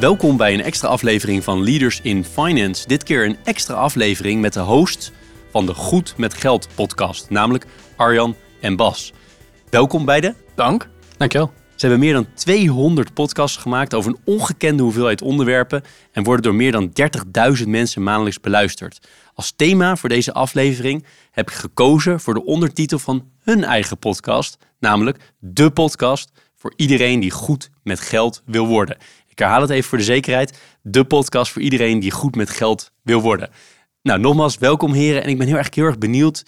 Welkom bij een extra aflevering van Leaders in Finance. Dit keer een extra aflevering met de host van de Goed met Geld podcast, namelijk Arjan en Bas. Welkom beiden. Dank. Dankjewel. Ze hebben meer dan 200 podcasts gemaakt over een ongekende hoeveelheid onderwerpen en worden door meer dan 30.000 mensen maandelijks beluisterd. Als thema voor deze aflevering heb ik gekozen voor de ondertitel van hun eigen podcast, namelijk De Podcast voor iedereen die goed met geld wil worden. Ik herhaal het even voor de zekerheid. De podcast voor iedereen die goed met geld wil worden. Nou, nogmaals, welkom heren. En ik ben heel erg, heel erg benieuwd,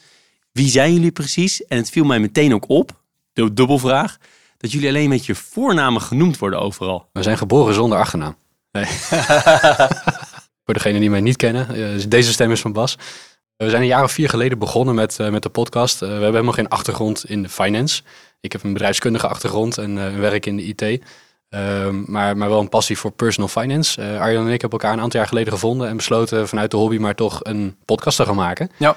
wie zijn jullie precies? En het viel mij meteen ook op, de dubbelvraag, dat jullie alleen met je voornamen genoemd worden overal. We zijn geboren zonder achternaam. Nee. Voor degenen die mij niet kennen, eh, deze stem is van Bas. We zijn een jaar of vier geleden begonnen met, uh, met de podcast. Uh, we hebben helemaal geen achtergrond in de finance. Ik heb een bedrijfskundige achtergrond en uh, werk in de IT. Um, maar, maar wel een passie voor personal finance. Arjan en ik hebben elkaar een aantal jaar geleden gevonden en besloten vanuit de hobby maar toch een podcast te gaan maken. Ja.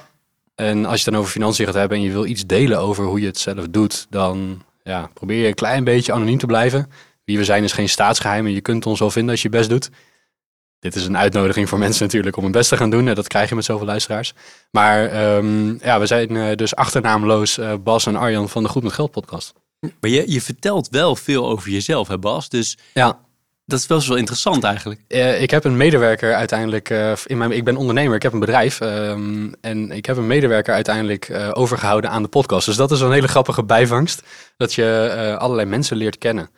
En als je het dan over financiën gaat hebben en je wil iets delen over hoe je het zelf doet, dan ja, probeer je een klein beetje anoniem te blijven. Wie we zijn is geen staatsgeheim en je kunt ons wel vinden als je best doet. Dit is een uitnodiging voor mensen natuurlijk om hun best te gaan doen. Dat krijg je met zoveel luisteraars. Maar um, ja, we zijn uh, dus achternaamloos uh, Bas en Arjan van de Goed met Geld podcast. Maar je, je vertelt wel veel over jezelf, hè Bas? Dus ja. dat is wel eens wel interessant eigenlijk. Uh, ik heb een medewerker uiteindelijk, in mijn, ik ben ondernemer, ik heb een bedrijf. Um, en ik heb een medewerker uiteindelijk overgehouden aan de podcast. Dus dat is een hele grappige bijvangst. Dat je allerlei mensen leert kennen.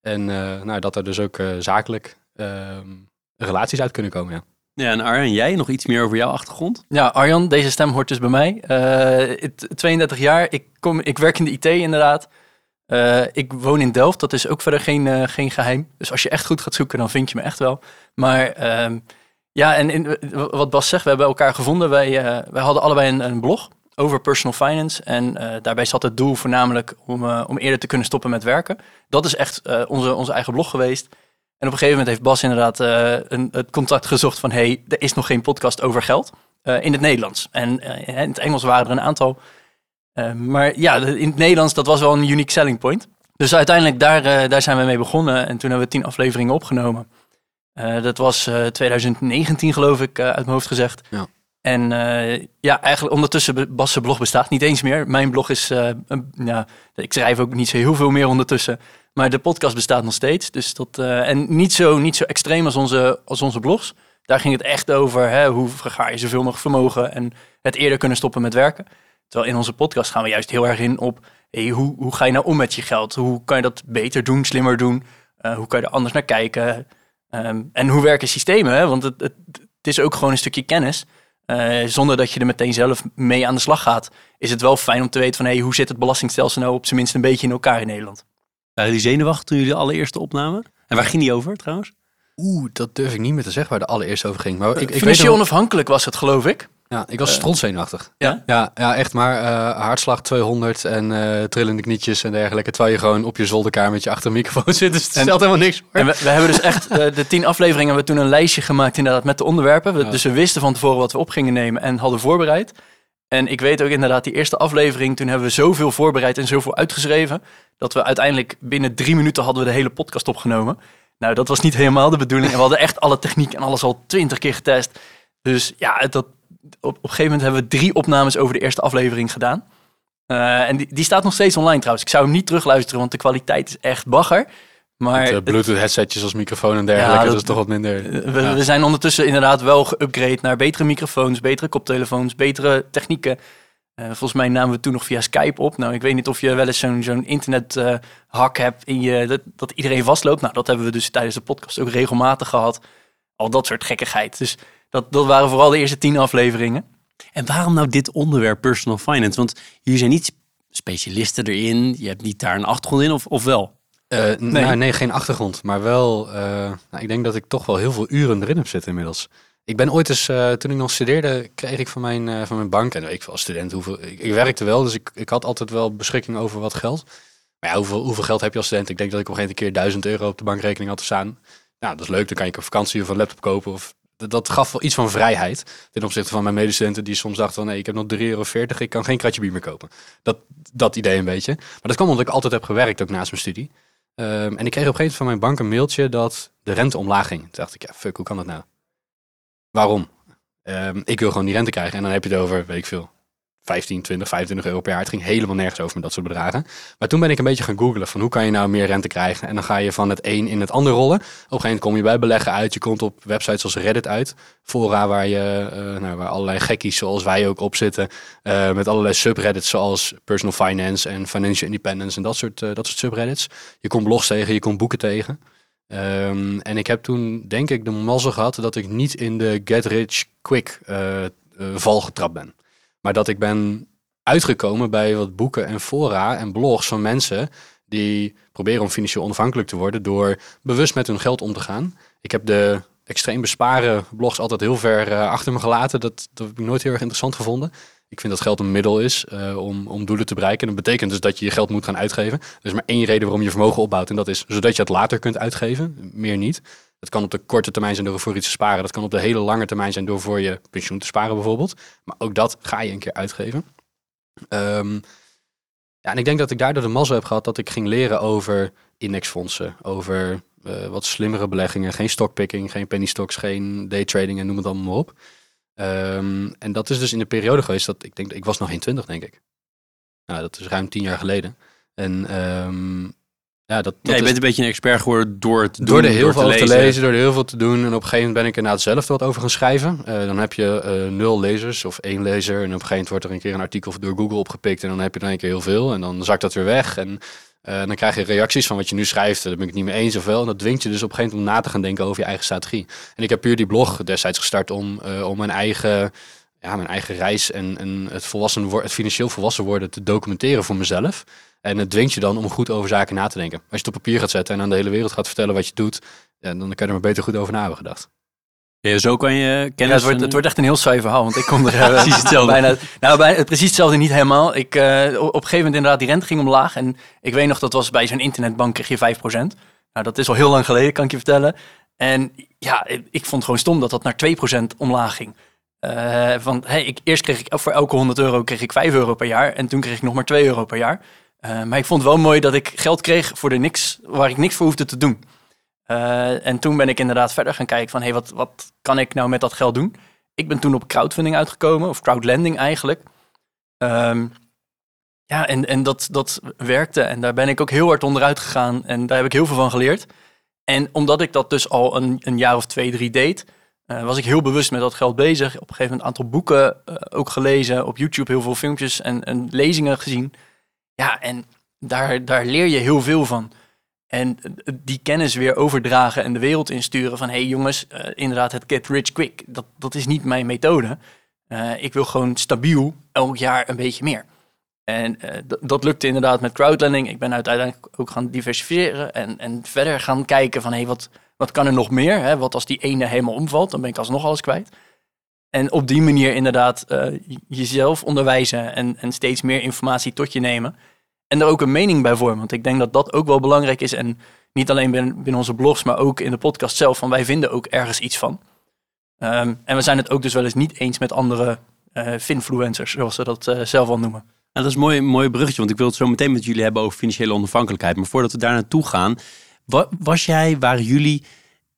En nou, dat er dus ook zakelijk ehm, relaties uit kunnen komen. Ja. Ja, en Arjan, jij nog iets meer over jouw achtergrond? Ja, Arjan, deze stem hoort dus bij mij. Uh, 32 jaar, ik, kom, ik werk in de IT inderdaad. Uh, ik woon in Delft, dat is ook verder geen, uh, geen geheim. Dus als je echt goed gaat zoeken, dan vind je me echt wel. Maar uh, ja, en in, wat Bas zegt, we hebben elkaar gevonden. Wij, eh, wij hadden allebei een, een blog over personal finance. En daarbij zat het doel voornamelijk om, om eerder te kunnen stoppen met werken. Dat is echt onze, onze eigen blog geweest. En op een gegeven moment heeft Bas inderdaad een, het contact gezocht van... hey, er is nog geen podcast over geld in het Nederlands. En in het Engels waren er een aantal. Maar ja, in het Nederlands, dat was wel een unique selling point. Dus uiteindelijk, daar, daar zijn we mee begonnen. En toen hebben we tien afleveringen opgenomen. dat was 2019 geloof ik, uit mijn hoofd gezegd. Ja. En ja, eigenlijk ondertussen, Bas' blog bestaat niet eens meer. Mijn blog is, ja, ik schrijf ook niet zo heel veel meer ondertussen... Maar de podcast bestaat nog steeds. Dus dat, en niet zo, niet zo extreem als onze, als onze blogs. Daar ging het echt over hè, hoe vergaar je zoveel nog vermogen en het eerder kunnen stoppen met werken. Terwijl in onze podcast gaan we juist heel erg in op hey, hoe, hoe ga je nou om met je geld? Hoe kan je dat beter doen, slimmer doen? Uh, hoe kan je er anders naar kijken? Um, en hoe werken systemen? Hè? Want het, het, het, is ook gewoon een stukje kennis. Uh, zonder dat je er meteen zelf mee aan de slag gaat, is het wel fijn om te weten van hey, hoe zit het belastingstelsel nou op zijn minst een beetje in elkaar in Nederland. Uh, die zenuwachtig toen jullie de allereerste opnamen? En waar ging die over trouwens? Oeh, dat durf ik niet meer te zeggen waar de allereerste over ging. Maar ik, ik Financieel weet onafhankelijk was het, geloof ik. Ja, ik was uh, strontzenuwachtig. Ja? ja? Ja, echt maar. Uh, hartslag 200 en uh, trillende knietjes en dergelijke. Terwijl je gewoon op je zolderkamertje achter een microfoon zit. Dus het stelt helemaal niks voor. En we, we hebben dus echt de tien afleveringen hebben we toen een lijstje gemaakt inderdaad met de onderwerpen. We, ja. Dus we wisten van tevoren wat we op gingen nemen en hadden voorbereid. En ik weet ook inderdaad, die eerste aflevering, toen hebben we zoveel voorbereid en zoveel uitgeschreven, dat we uiteindelijk binnen drie minuten hadden we de hele podcast opgenomen. Nou, dat was niet helemaal de bedoeling. En we hadden echt alle techniek en alles al twintig keer getest. Dus ja, dat, op, een gegeven moment hebben we drie opnames over de eerste aflevering gedaan. Uh, en die, die staat nog steeds online trouwens. Ik zou hem niet terugluisteren, want de kwaliteit is echt bagger. Maar Met, uh, Bluetooth headsetjes als microfoon en dergelijke, ja, dat, dat, is toch wat minder. We, ja. we, zijn ondertussen inderdaad wel geüpgrade naar betere microfoons, betere koptelefoons, betere technieken. Uh, volgens mij namen we toen nog via Skype op. Nou, ik weet niet of je wel eens zo'n zo'n internet uh, hak hebt in je, dat, dat, iedereen vastloopt. Nou, dat hebben we dus tijdens de podcast ook regelmatig gehad. Al dat soort gekkigheid. Dus dat, dat waren vooral de eerste tien afleveringen. En waarom nou dit onderwerp personal finance? Want jullie zijn niet specialisten erin. Je hebt niet daar een achtergrond in, of, of wel? Eh, nee. Nou, nee, geen achtergrond. Maar wel, eh, nou, ik denk dat ik toch wel heel veel uren erin heb zitten inmiddels. Ik ben ooit eens, eh, toen ik nog studeerde, kreeg ik van mijn, van mijn bank, en ik als student, hoeveel, ik, ik, werkte wel, dus ik, ik had altijd wel beschikking over wat geld. Maar ja, hoeveel, hoeveel geld heb je als student? Ik denk dat ik op een gegeven keer 1000 euro op de bankrekening had staan. Nou, dat is leuk, dan kan ik een vakantie of een laptop kopen. Of, dat, gaf wel iets van vrijheid ten opzichte van mijn medestudenten die soms dachten van nee, ik heb nog 3,40 euro, ik kan geen kratje bier meer kopen. Dat, dat idee een beetje. Maar dat kwam omdat ik altijd heb gewerkt, ook naast mijn studie. Um, en ik kreeg op een gegeven moment van mijn bank een mailtje dat de rente omlaag ging. Toen dacht ik, ja, fuck, hoe kan dat nou? Waarom? Um, ik wil gewoon die rente krijgen. En dan heb je het over, weet ik veel, 15, 20, 25 euro per jaar. Het ging helemaal nergens over met dat soort bedragen. Maar toen ben ik een beetje gaan googlen van hoe kan je nou meer rente krijgen. En dan ga je van het een in het ander rollen. Op een gegeven moment kom je bij beleggen uit. Je komt op websites zoals Reddit uit. Fora waar, je, uh, nou, waar allerlei gekkies zoals wij ook op zitten. Uh, met allerlei subreddits zoals personal finance en financial independence en dat soort, uh, dat soort subreddits. Je komt blogs tegen, je komt boeken tegen. Um, en ik heb toen denk ik de mazzel gehad dat ik niet in de get rich quick val getrapt ben. Maar dat ik ben uitgekomen bij wat boeken en fora en blogs van mensen die proberen om financieel onafhankelijk te worden door bewust met hun geld om te gaan. Ik heb de extreem besparen blogs altijd heel ver uh, achter me gelaten. Dat, dat heb ik nooit heel erg interessant gevonden. Ik vind dat geld een middel is uh, om, om doelen te bereiken. En dat betekent dus dat je je geld moet gaan uitgeven. Er is maar één reden waarom je vermogen opbouwt. En dat is zodat je het later kunt uitgeven. Meer niet. Dat kan op de korte termijn zijn door voor iets te sparen. Dat kan op de hele lange termijn zijn door voor je pensioen te sparen bijvoorbeeld. Maar ook dat ga je een keer uitgeven. Um, ja, en ik denk dat ik daardoor de mazzel heb gehad dat ik ging leren over indexfondsen, over uh, wat slimmere beleggingen, geen stockpicking, geen penny stocks, geen daytrading en noem het allemaal maar op. Um, en dat is dus in de periode geweest dat ik denk, ik was nog geen twintig denk ik. Nou, dat is ruim tien jaar geleden. En um, ja, dat, dat ja, je bent een beetje een expert geworden door het door doen, er heel veel te lezen. te lezen. door er heel veel te doen. En op een gegeven moment ben ik inderdaad zelf wat over gaan schrijven. Uh, dan heb je uh, nul lezers of één lezer. En op een gegeven moment wordt er een keer een artikel door Google opgepikt. En dan heb je er een keer heel veel. En dan zakt dat weer weg. En uh, dan krijg je reacties van wat je nu schrijft. Daar ben ik het niet mee eens of wel. En dat dwingt je dus op een gegeven moment om na te gaan denken over je eigen strategie. En ik heb puur die blog destijds gestart om, om mijn eigen ja, mijn eigen reis en, en het, volwassen, het financieel volwassen worden te documenteren voor mezelf. En het dwingt je dan om goed over zaken na te denken. Als je het op papier gaat zetten en aan de hele wereld gaat vertellen wat je doet, ja, dan kan je er maar beter goed over na hebben gedacht. Ja, zo kan je kennis... Ja, het, wordt, het wordt echt een heel saai verhaal, want ik kom er uh, precies hetzelfde. bijna... Nou, bij, precies hetzelfde niet helemaal. Ik, uh, op een gegeven moment inderdaad, die rente ging omlaag. En ik weet nog, dat was bij zo'n internetbank kreeg je 5%. Nou, dat is al heel lang geleden, kan ik je vertellen. En ja, ik vond gewoon stom dat dat naar 2% omlaag ging. Uh, van, hey, ik, eerst kreeg ik voor elke 100 euro kreeg ik 5 euro per jaar. En toen kreeg ik nog maar 2 euro per jaar. Uh, maar ik vond het wel mooi dat ik geld kreeg voor de niks, waar ik niks voor hoefde te doen. Uh, en toen ben ik inderdaad verder gaan kijken van, hey, wat, wat kan ik nou met dat geld doen? Ik ben toen op crowdfunding uitgekomen, of crowdlending eigenlijk. Um, ja, en, en dat, dat werkte. En daar ben ik ook heel hard onderuit gegaan. En daar heb ik heel veel van geleerd. En omdat ik dat dus al een, een jaar of twee, drie deed, uh, was ik heel bewust met dat geld bezig. Op een gegeven moment een aantal boeken ook gelezen. Op YouTube heel veel filmpjes en, en, lezingen gezien. Ja, en daar, daar leer je heel veel van. En die kennis weer overdragen en de wereld insturen van... hé hey jongens, uh, inderdaad het get rich quick, dat, dat is niet mijn methode. ik wil gewoon stabiel elk jaar een beetje meer. En dat lukte inderdaad met crowdlending. Ik ben uiteindelijk ook gaan diversifiëren en, en verder gaan kijken van... hé, hey, wat, wat kan er nog meer? Hè? Wat als die ene helemaal omvalt, dan ben ik alsnog alles kwijt. En op die manier inderdaad uh, jezelf onderwijzen en, en steeds meer informatie tot je nemen. En er ook een mening bij vormen. Want ik denk dat dat ook wel belangrijk is. En niet alleen binnen, binnen onze blogs, maar ook in de podcast zelf. Van wij vinden ook ergens iets van. Um, en we zijn het ook dus wel eens niet eens met andere uh, finfluencers, zoals ze dat uh, zelf al noemen. Nou, dat is een mooi, mooi bruggetje, want ik wil het zo meteen met jullie hebben over financiële onafhankelijkheid. Maar voordat we daar naartoe gaan, was jij, waren jullie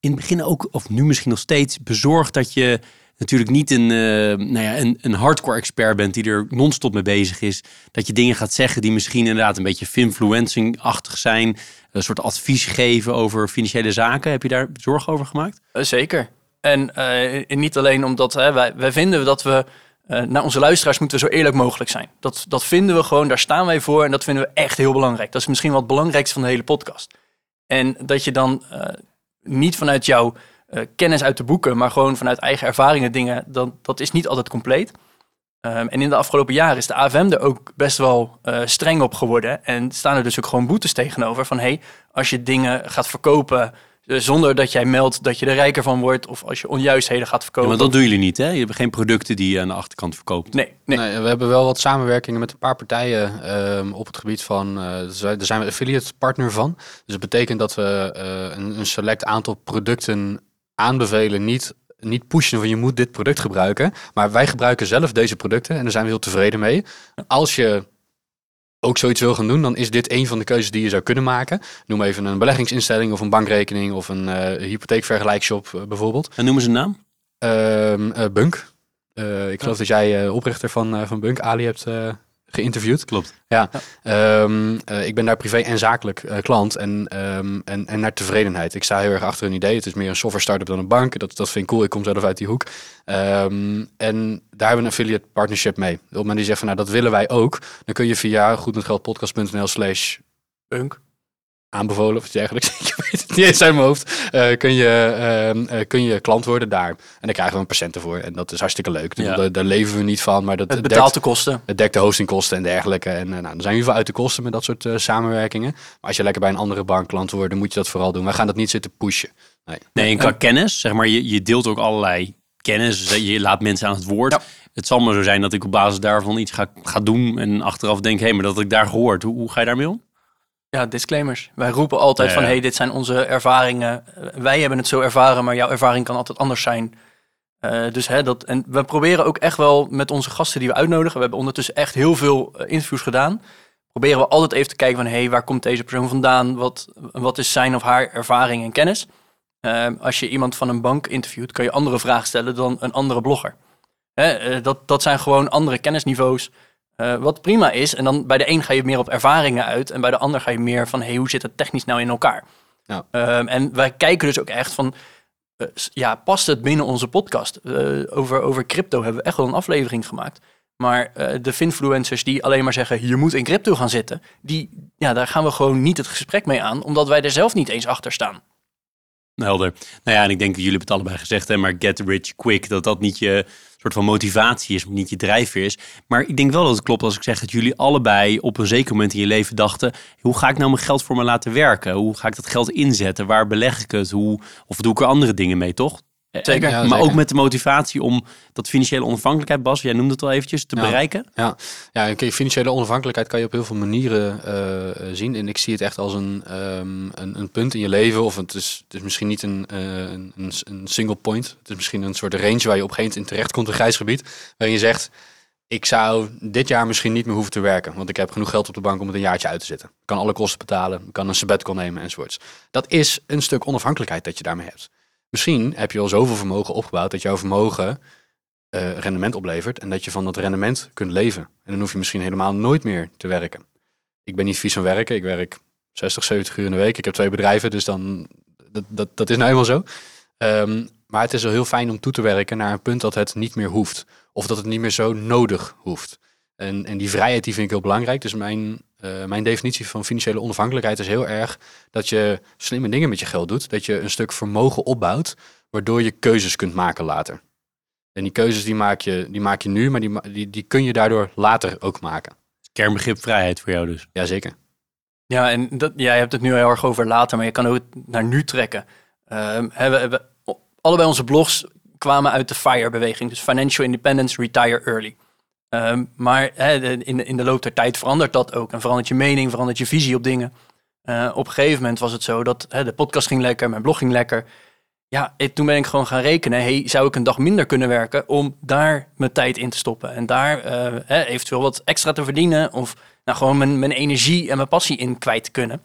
in het begin ook, of nu misschien nog steeds, bezorgd dat je natuurlijk niet een, uh, nou ja, een, een hardcore expert bent die er non-stop mee bezig is. Dat je dingen gaat zeggen die misschien inderdaad een beetje finfluencing-achtig zijn. Een soort advies geven over financiële zaken. Heb je daar zorgen over gemaakt? Uh, zeker. En uh, niet alleen omdat hè, wij, vinden dat we naar onze luisteraars moeten zo eerlijk mogelijk zijn. Dat, dat vinden we gewoon, daar staan wij voor en dat vinden we echt heel belangrijk. Dat is misschien wel het belangrijkste van de hele podcast. En dat je dan niet vanuit jouw uh, kennis uit de boeken, maar gewoon vanuit eigen ervaringen dingen, dan, dat is niet altijd compleet. Ehm, en in de afgelopen jaren is de AFM er ook best wel eh, streng op geworden. En staan er dus ook gewoon boetes tegenover van... hey, als je dingen gaat verkopen eh, zonder dat jij meldt dat je er rijker van wordt... of als je onjuistheden gaat Ja, verkopen. maar dat doen jullie niet, hè? Je hebt geen producten die je aan de achterkant verkoopt. Nee, nee. Nee, we hebben wel wat samenwerkingen met een paar partijen ehm, op het gebied van. eh, wij- daar zijn we affiliate partner van. Dus dat betekent dat we eh, een, een select aantal producten aanbevelen. Niet, niet pushen van je moet dit product gebruiken. Maar wij gebruiken zelf deze producten en daar zijn we heel tevreden mee. Als je ook zoiets wil gaan doen, dan is dit een van de keuzes die je zou kunnen maken. Noem even een beleggingsinstelling of een bankrekening of een eh hypotheekvergelijkshop eh, bijvoorbeeld. En noemen ze een naam? Ehm, eh, Bunk. Ik geloof dat jij oprichter van, van Bunk, Ali, hebt geïnterviewd. Klopt. Ja. Ehm, eh, ik ben daar privé en zakelijk eh, klant en, ehm, en, en naar tevredenheid. Ik sta heel erg achter een idee. Het is meer een software startup dan een bank. Dat, dat vind ik cool. Ik kom zelf uit die hoek. Ehm, en daar hebben we een affiliate partnership mee. Op het moment die zegt van nou dat willen wij ook. Dan kun je via goedmetgeldpodcast.nl slash Punk. Aanbevolen of iets dergelijks. ik weet het niet eens uit mijn hoofd. Eh, kun, je, ehm, eh, kun je klant worden daar. En daar krijgen we een percent voor. En dat is hartstikke leuk. Ja. Daar, daar leven we niet van. Maar dat Het betaalt dekt, de kosten. het dekt de hostingkosten en dergelijke. En eh, nou, dan zijn we in ieder geval uit de kosten met dat soort eh, samenwerkingen. Maar als je lekker bij een andere bank klant wordt, dan moet je dat vooral doen. Wij gaan dat niet zitten pushen. Nee. Nee, en qua kennis, zeg maar, je, je deelt ook allerlei kennis. Dus Je laat mensen aan het woord. Ja. Het zal maar zo zijn dat ik op basis daarvan iets ga, ga doen en achteraf denk, hé, maar dat had ik daar gehoord. Hoe, hoe ga je daarmee om? Ja, disclaimers. Wij roepen altijd van, hey, dit zijn onze ervaringen. Wij hebben het zo ervaren, maar jouw ervaring kan altijd anders zijn. Eh, dus hè, dat, en we proberen ook echt wel met onze gasten die we uitnodigen. We hebben ondertussen echt heel veel eh, interviews gedaan. Proberen we altijd even te kijken van, hey, waar komt deze persoon vandaan? Wat, wat is zijn of haar ervaring en kennis? Eh, als je iemand van een bank interviewt, kan je andere vragen stellen dan een andere blogger. Hè, dat, dat zijn gewoon andere kennisniveaus. Eh, wat prima is. En dan bij de een ga je meer op ervaringen uit. En bij de ander ga je meer van hey, hoe zit het technisch nou in elkaar? Ja. Ehm, en wij kijken dus ook echt van. eh, ja, past het binnen onze podcast? Eh, over, over crypto hebben we echt wel een aflevering gemaakt. Maar eh, de finfluencers die alleen maar zeggen: je moet in crypto gaan zitten. Die, ja, daar gaan we gewoon niet het gesprek mee aan. Omdat wij er zelf niet eens achter staan. Helder. Nou ja, en ik denk, jullie hebben het allebei gezegd, hè, maar get rich quick, dat dat niet je soort van motivatie is, niet je drijfveer is. Maar ik denk wel dat het klopt als ik zeg dat jullie allebei op een zeker moment in je leven dachten, hoe ga ik nou mijn geld voor me laten werken? Hoe ga ik dat geld inzetten? Waar beleg ik het? Hoe, of doe ik er andere dingen mee, toch? Eh, Zeker. Ja, maar zeker. ook met de motivatie om dat financiële onafhankelijkheid, Bas, jij noemde het al eventjes, te Ja. bereiken. Ja, ja kijk, financiële onafhankelijkheid kan je op heel veel manieren eh, zien. En ik zie het echt als een, ehm, een, een punt in je leven. Of het is, het is misschien niet een, eh, een, een, single point. Het is misschien een soort range waar je op een gegeven moment in terecht komt, een grijs gebied. Waarin je zegt, ik zou dit jaar misschien niet meer hoeven te werken. Want ik heb genoeg geld op de bank om het een jaartje uit te zitten. Ik kan alle kosten betalen, ik kan een sabbatical nemen enzovoorts. Dat is een stuk onafhankelijkheid dat je daarmee hebt. Misschien heb je al zoveel vermogen opgebouwd dat jouw vermogen eh, rendement oplevert en dat je van dat rendement kunt leven. En dan hoef je misschien helemaal nooit meer te werken. Ik ben niet vies van werken. Ik werk 60, 70 uur in de week. Ik heb twee bedrijven, dus dan, dat, dat, dat is nou eenmaal zo. Ehm, maar het is wel heel fijn om toe te werken naar een punt dat het niet meer hoeft. Of dat het niet meer zo nodig hoeft. En, en die vrijheid die vind ik heel belangrijk. Dus mijn, eh, mijn definitie van financiële onafhankelijkheid is heel erg dat je slimme dingen met je geld doet. Dat je een stuk vermogen opbouwt, waardoor je keuzes kunt maken later. En die keuzes die maak je, die maak je nu, maar die, die, die kun je daardoor later ook maken. Kernbegrip vrijheid voor jou dus. Jazeker. Ja, en dat, jij hebt het nu heel erg over later, maar je kan ook naar nu trekken. Ehm, hebben, hebben, allebei onze blogs kwamen uit de FIRE-beweging, dus Financial Independence, Retire Early. Ehm, maar in, de, in de loop der tijd verandert dat ook. En verandert je mening, verandert je visie op dingen. Eh, op een gegeven moment was het zo dat de podcast ging lekker, mijn blog ging lekker. Ja, toen ben ik gewoon gaan rekenen. Hey, zou ik een dag minder kunnen werken om daar mijn tijd in te stoppen? En daar eh, eventueel wat extra te verdienen. Of nou, gewoon mijn, mijn energie en mijn passie in kwijt te kunnen.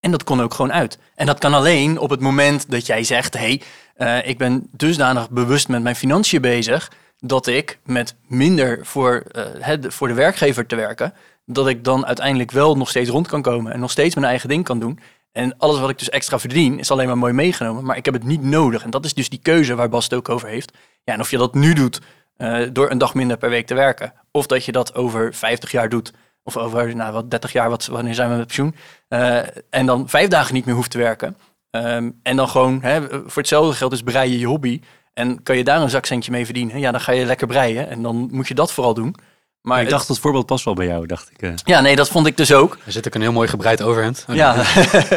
En dat kon ook gewoon uit. En dat kan alleen op het moment dat jij zegt: hey, eh, ik ben dusdanig bewust met mijn financiën bezig. Dat ik met minder voor, eh, het, voor de werkgever te werken. dat ik dan uiteindelijk wel nog steeds rond kan komen. en nog steeds mijn eigen ding kan doen. En alles wat ik dus extra verdien is alleen maar mooi meegenomen. Maar ik heb het niet nodig. En dat is dus die keuze waar Bas ook over heeft. Ja, en of je dat nu doet eh, door een dag minder per week te werken. Of dat je dat over 50 jaar doet. Of over nou, wat 30 jaar, wat, wanneer zijn we met pensioen? Eh, en dan vijf dagen niet meer hoeft te werken. Ehm, en dan gewoon, hè, voor hetzelfde geld is je je hobby. En kan je daar een zakcentje mee verdienen, ja, dan ga je lekker breien. En dan moet je dat vooral doen. Maar ik het- dacht, dat voorbeeld past wel bij jou, dacht ik. eh. ja, nee, dat vond ik dus ook. Er zit ook een heel mooi gebreid overhemd. Ja.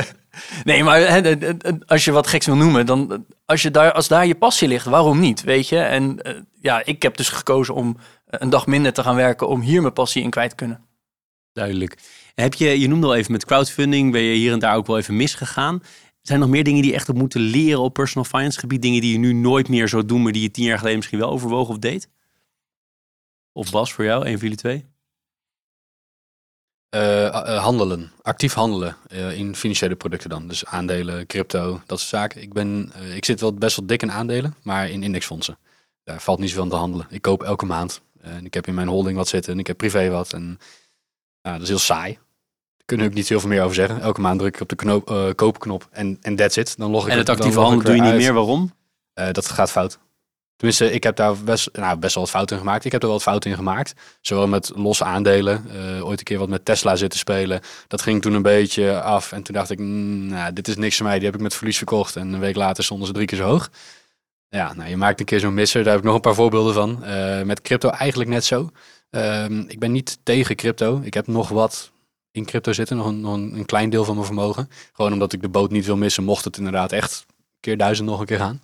nee, maar hè, de- de- de- als je wat geks wil noemen, dan als, je daar, als daar je passie ligt, waarom niet? Weet je? En eh, ja, ik heb dus gekozen om een dag minder te gaan werken om hier mijn passie in kwijt te kunnen. Duidelijk. Heb je, je noemde al even met crowdfunding, ben je hier en daar ook wel even misgegaan. Zijn er nog meer dingen die je echt hebt moeten leren op personal finance gebied? Dingen die je nu nooit meer zou doen, maar die je tien jaar geleden misschien wel overwogen of deed? Of Bas, voor jou, een van jullie twee? Eh, eh, handelen, actief handelen eh, in financiële producten dan. Dus aandelen, crypto, dat soort zaken. Ik, ben, ik zit wel best wel dik in aandelen, maar in indexfondsen. Daar valt niet zoveel aan te handelen. Ik koop elke maand. En ik heb in mijn holding wat zitten en ik heb privé wat. En dat is heel saai. Kunnen we ook niet heel veel meer over zeggen. Elke maand druk ik op de knoop, eh, koopknop en, en that's it. Dan log ik En het actieve handelen doe je niet uit. meer. Waarom? Eh, dat gaat fout. Tenminste, ik heb daar best, nou, best wel wat fouten in gemaakt. Ik heb er wel wat fouten in gemaakt. Zowel met losse aandelen. eh, ooit een keer wat met Tesla zitten spelen. Dat ging toen een beetje af. En toen dacht ik, mm, nou, dit is niks voor mij. Die heb ik met verlies verkocht. En een week later stonden ze drie keer zo hoog. Ja, nou, je maakt een keer zo'n misser. Daar heb ik nog een paar voorbeelden van. Met crypto eigenlijk net zo. Ehm, ik ben niet tegen crypto. Ik heb nog wat in crypto zitten. Nog een, nog een klein deel van mijn vermogen. Gewoon omdat ik de boot niet wil missen. Mocht het inderdaad echt keer duizend nog een keer gaan.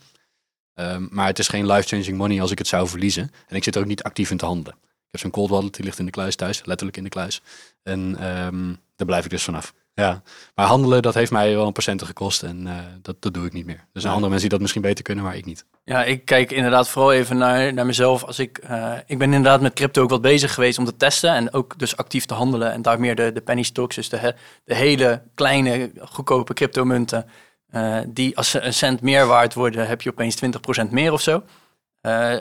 Ehm, maar het is geen life-changing money als ik het zou verliezen. En ik zit er ook niet actief in te handelen. Ik heb zo'n cold wallet, die ligt in de kluis thuis. Letterlijk in de kluis. En ehm, daar blijf ik dus vanaf. Ja. Maar handelen, dat heeft mij wel een procenten gekost. En eh, dat, dat doe ik niet meer. Er zijn andere mensen die dat misschien beter kunnen, maar ik niet. Ja, ik kijk inderdaad vooral even naar, naar mezelf. Als ik, eh, ik ben inderdaad met crypto ook wat bezig geweest om te testen. En ook dus actief te handelen. En daar meer de, de penny stocks, dus de, de hele kleine goedkope cryptomunten. eh die als ze een cent meer waard worden, heb je opeens 20% meer of zo.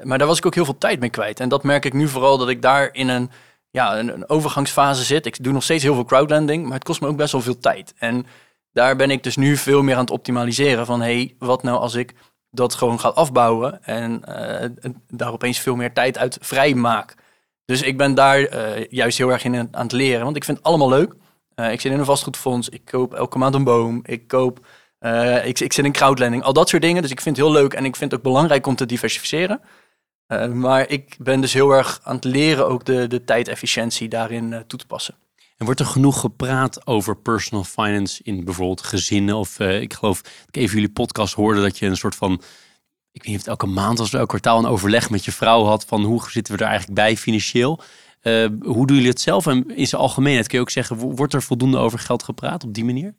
Maar daar was ik ook heel veel tijd mee kwijt. En dat merk ik nu vooral dat ik daar in een, ja, een, overgangsfase zit. Ik doe nog steeds heel veel crowdlending, maar het kost me ook best wel veel tijd. En daar ben ik dus nu veel meer aan het optimaliseren van... hey, wat nou als ik dat gewoon ga afbouwen en eh, daar opeens veel meer tijd uit vrij maak. Dus ik ben daar eh, juist heel erg in aan het leren, want ik vind het allemaal leuk. Eh, ik zit in een vastgoedfonds, ik koop elke maand een boom, ik koop... ik, ik zit in crowdlending, al dat soort dingen. Dus ik vind het heel leuk en ik vind het ook belangrijk om te diversificeren. Eh, maar ik ben dus heel erg aan het leren ook de, de tijdefficiëntie daarin eh, toe te passen. En wordt er genoeg gepraat over personal finance in bijvoorbeeld gezinnen? Of eh, ik geloof dat ik even jullie podcast hoorde dat je een soort van, ik weet niet of het elke maand was elk kwartaal een overleg met je vrouw had van hoe zitten we er eigenlijk bij financieel? Hoe doen jullie het zelf? En in zijn algemeenheid kun je ook zeggen, wo- wordt er voldoende over geld gepraat op die manier?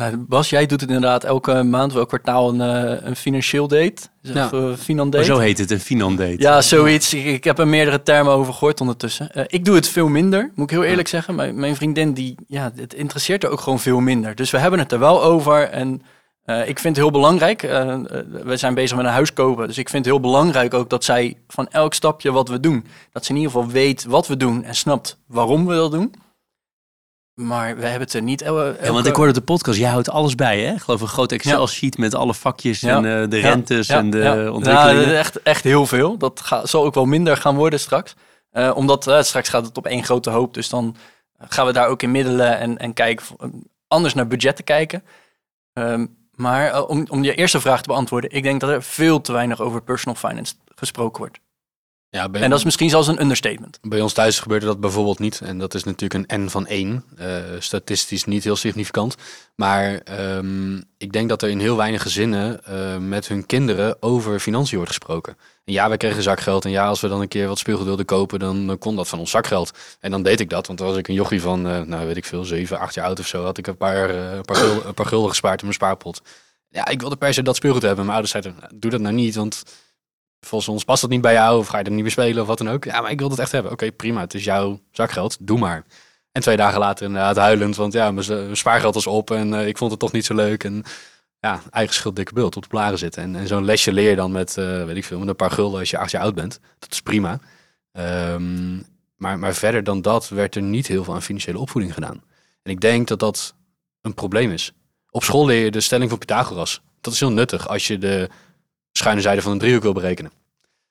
Nou, Bas, jij doet het inderdaad elke maand of elk kwartaal een, eh, een financieel date. Dus Ja. Of, eh, Oh, zo heet het, een finandate. Ja, zoiets. Ik, ik heb er meerdere termen over gehoord ondertussen. Eh, ik doe het veel minder, moet ik heel eerlijk zeggen. Mijn, mijn vriendin, die, ja, het interesseert er ook gewoon veel minder. Dus we hebben het er wel over. En eh, ik vind het heel belangrijk. eh, eh, we zijn bezig met een huis kopen. Dus ik vind het heel belangrijk ook dat zij van elk stapje wat we doen... dat ze in ieder geval weet wat we doen en snapt waarom we dat doen. Maar we hebben het er niet... Ja, want ik hoorde de podcast, jij houdt alles bij, hè? Ik geloof een groot Excel-sheet met alle vakjes Ja. en eh, de rentes ja, en de ja. ontwikkelingen. Ja, echt, echt heel veel. Dat zal ook wel minder gaan worden straks. Eh, omdat eh, straks gaat het op één grote hoop. Dus dan gaan we daar ook in middelen en, en kijken, anders naar budgetten kijken. Ehm, maar eh, om, om je eerste vraag te beantwoorden. Ik denk dat er veel te weinig over personal finance gesproken wordt. Ja, En dat is misschien zelfs een understatement. bij ons thuis gebeurde dat bijvoorbeeld niet. En dat is natuurlijk een N van 1. eh, statistisch niet heel significant. Maar ehm, ik denk dat er in heel weinig gezinnen eh, met hun kinderen over financiën wordt gesproken. En ja, wij kregen zakgeld. En ja, als we dan een keer wat speelgoed wilden kopen, dan, dan kon dat van ons zakgeld. En dan deed ik dat. Want dan was ik een jochie van, eh, nou weet ik veel, 7, 8 jaar oud of zo. Had ik een paar, een paar, gulden, een paar gulden gespaard in mijn spaarpot. Ja, ik wilde per se dat speelgoed hebben. Mijn ouders zeiden, nou, doe dat nou niet, want volgens ons past dat niet bij jou. Of ga je er niet meer spelen of wat dan ook. Ja, maar ik wil dat echt hebben. Oké, prima. Het is jouw zakgeld. Doe maar. En twee dagen later inderdaad huilend. Want ja, mijn, spaargeld was op en eh, ik vond het toch niet zo leuk. En ja, eigen schuld, dikke bult op de blaren zitten. En, en zo'n lesje leer je dan met, eh, weet ik veel, met een paar gulden als je acht jaar oud bent. Dat is prima. Ehm, maar, maar verder dan dat werd er niet heel veel aan financiële opvoeding gedaan. En ik denk dat dat een probleem is. Op school leer je de stelling van Pythagoras. Dat is heel nuttig als je de schuine zijde van een driehoek wil berekenen.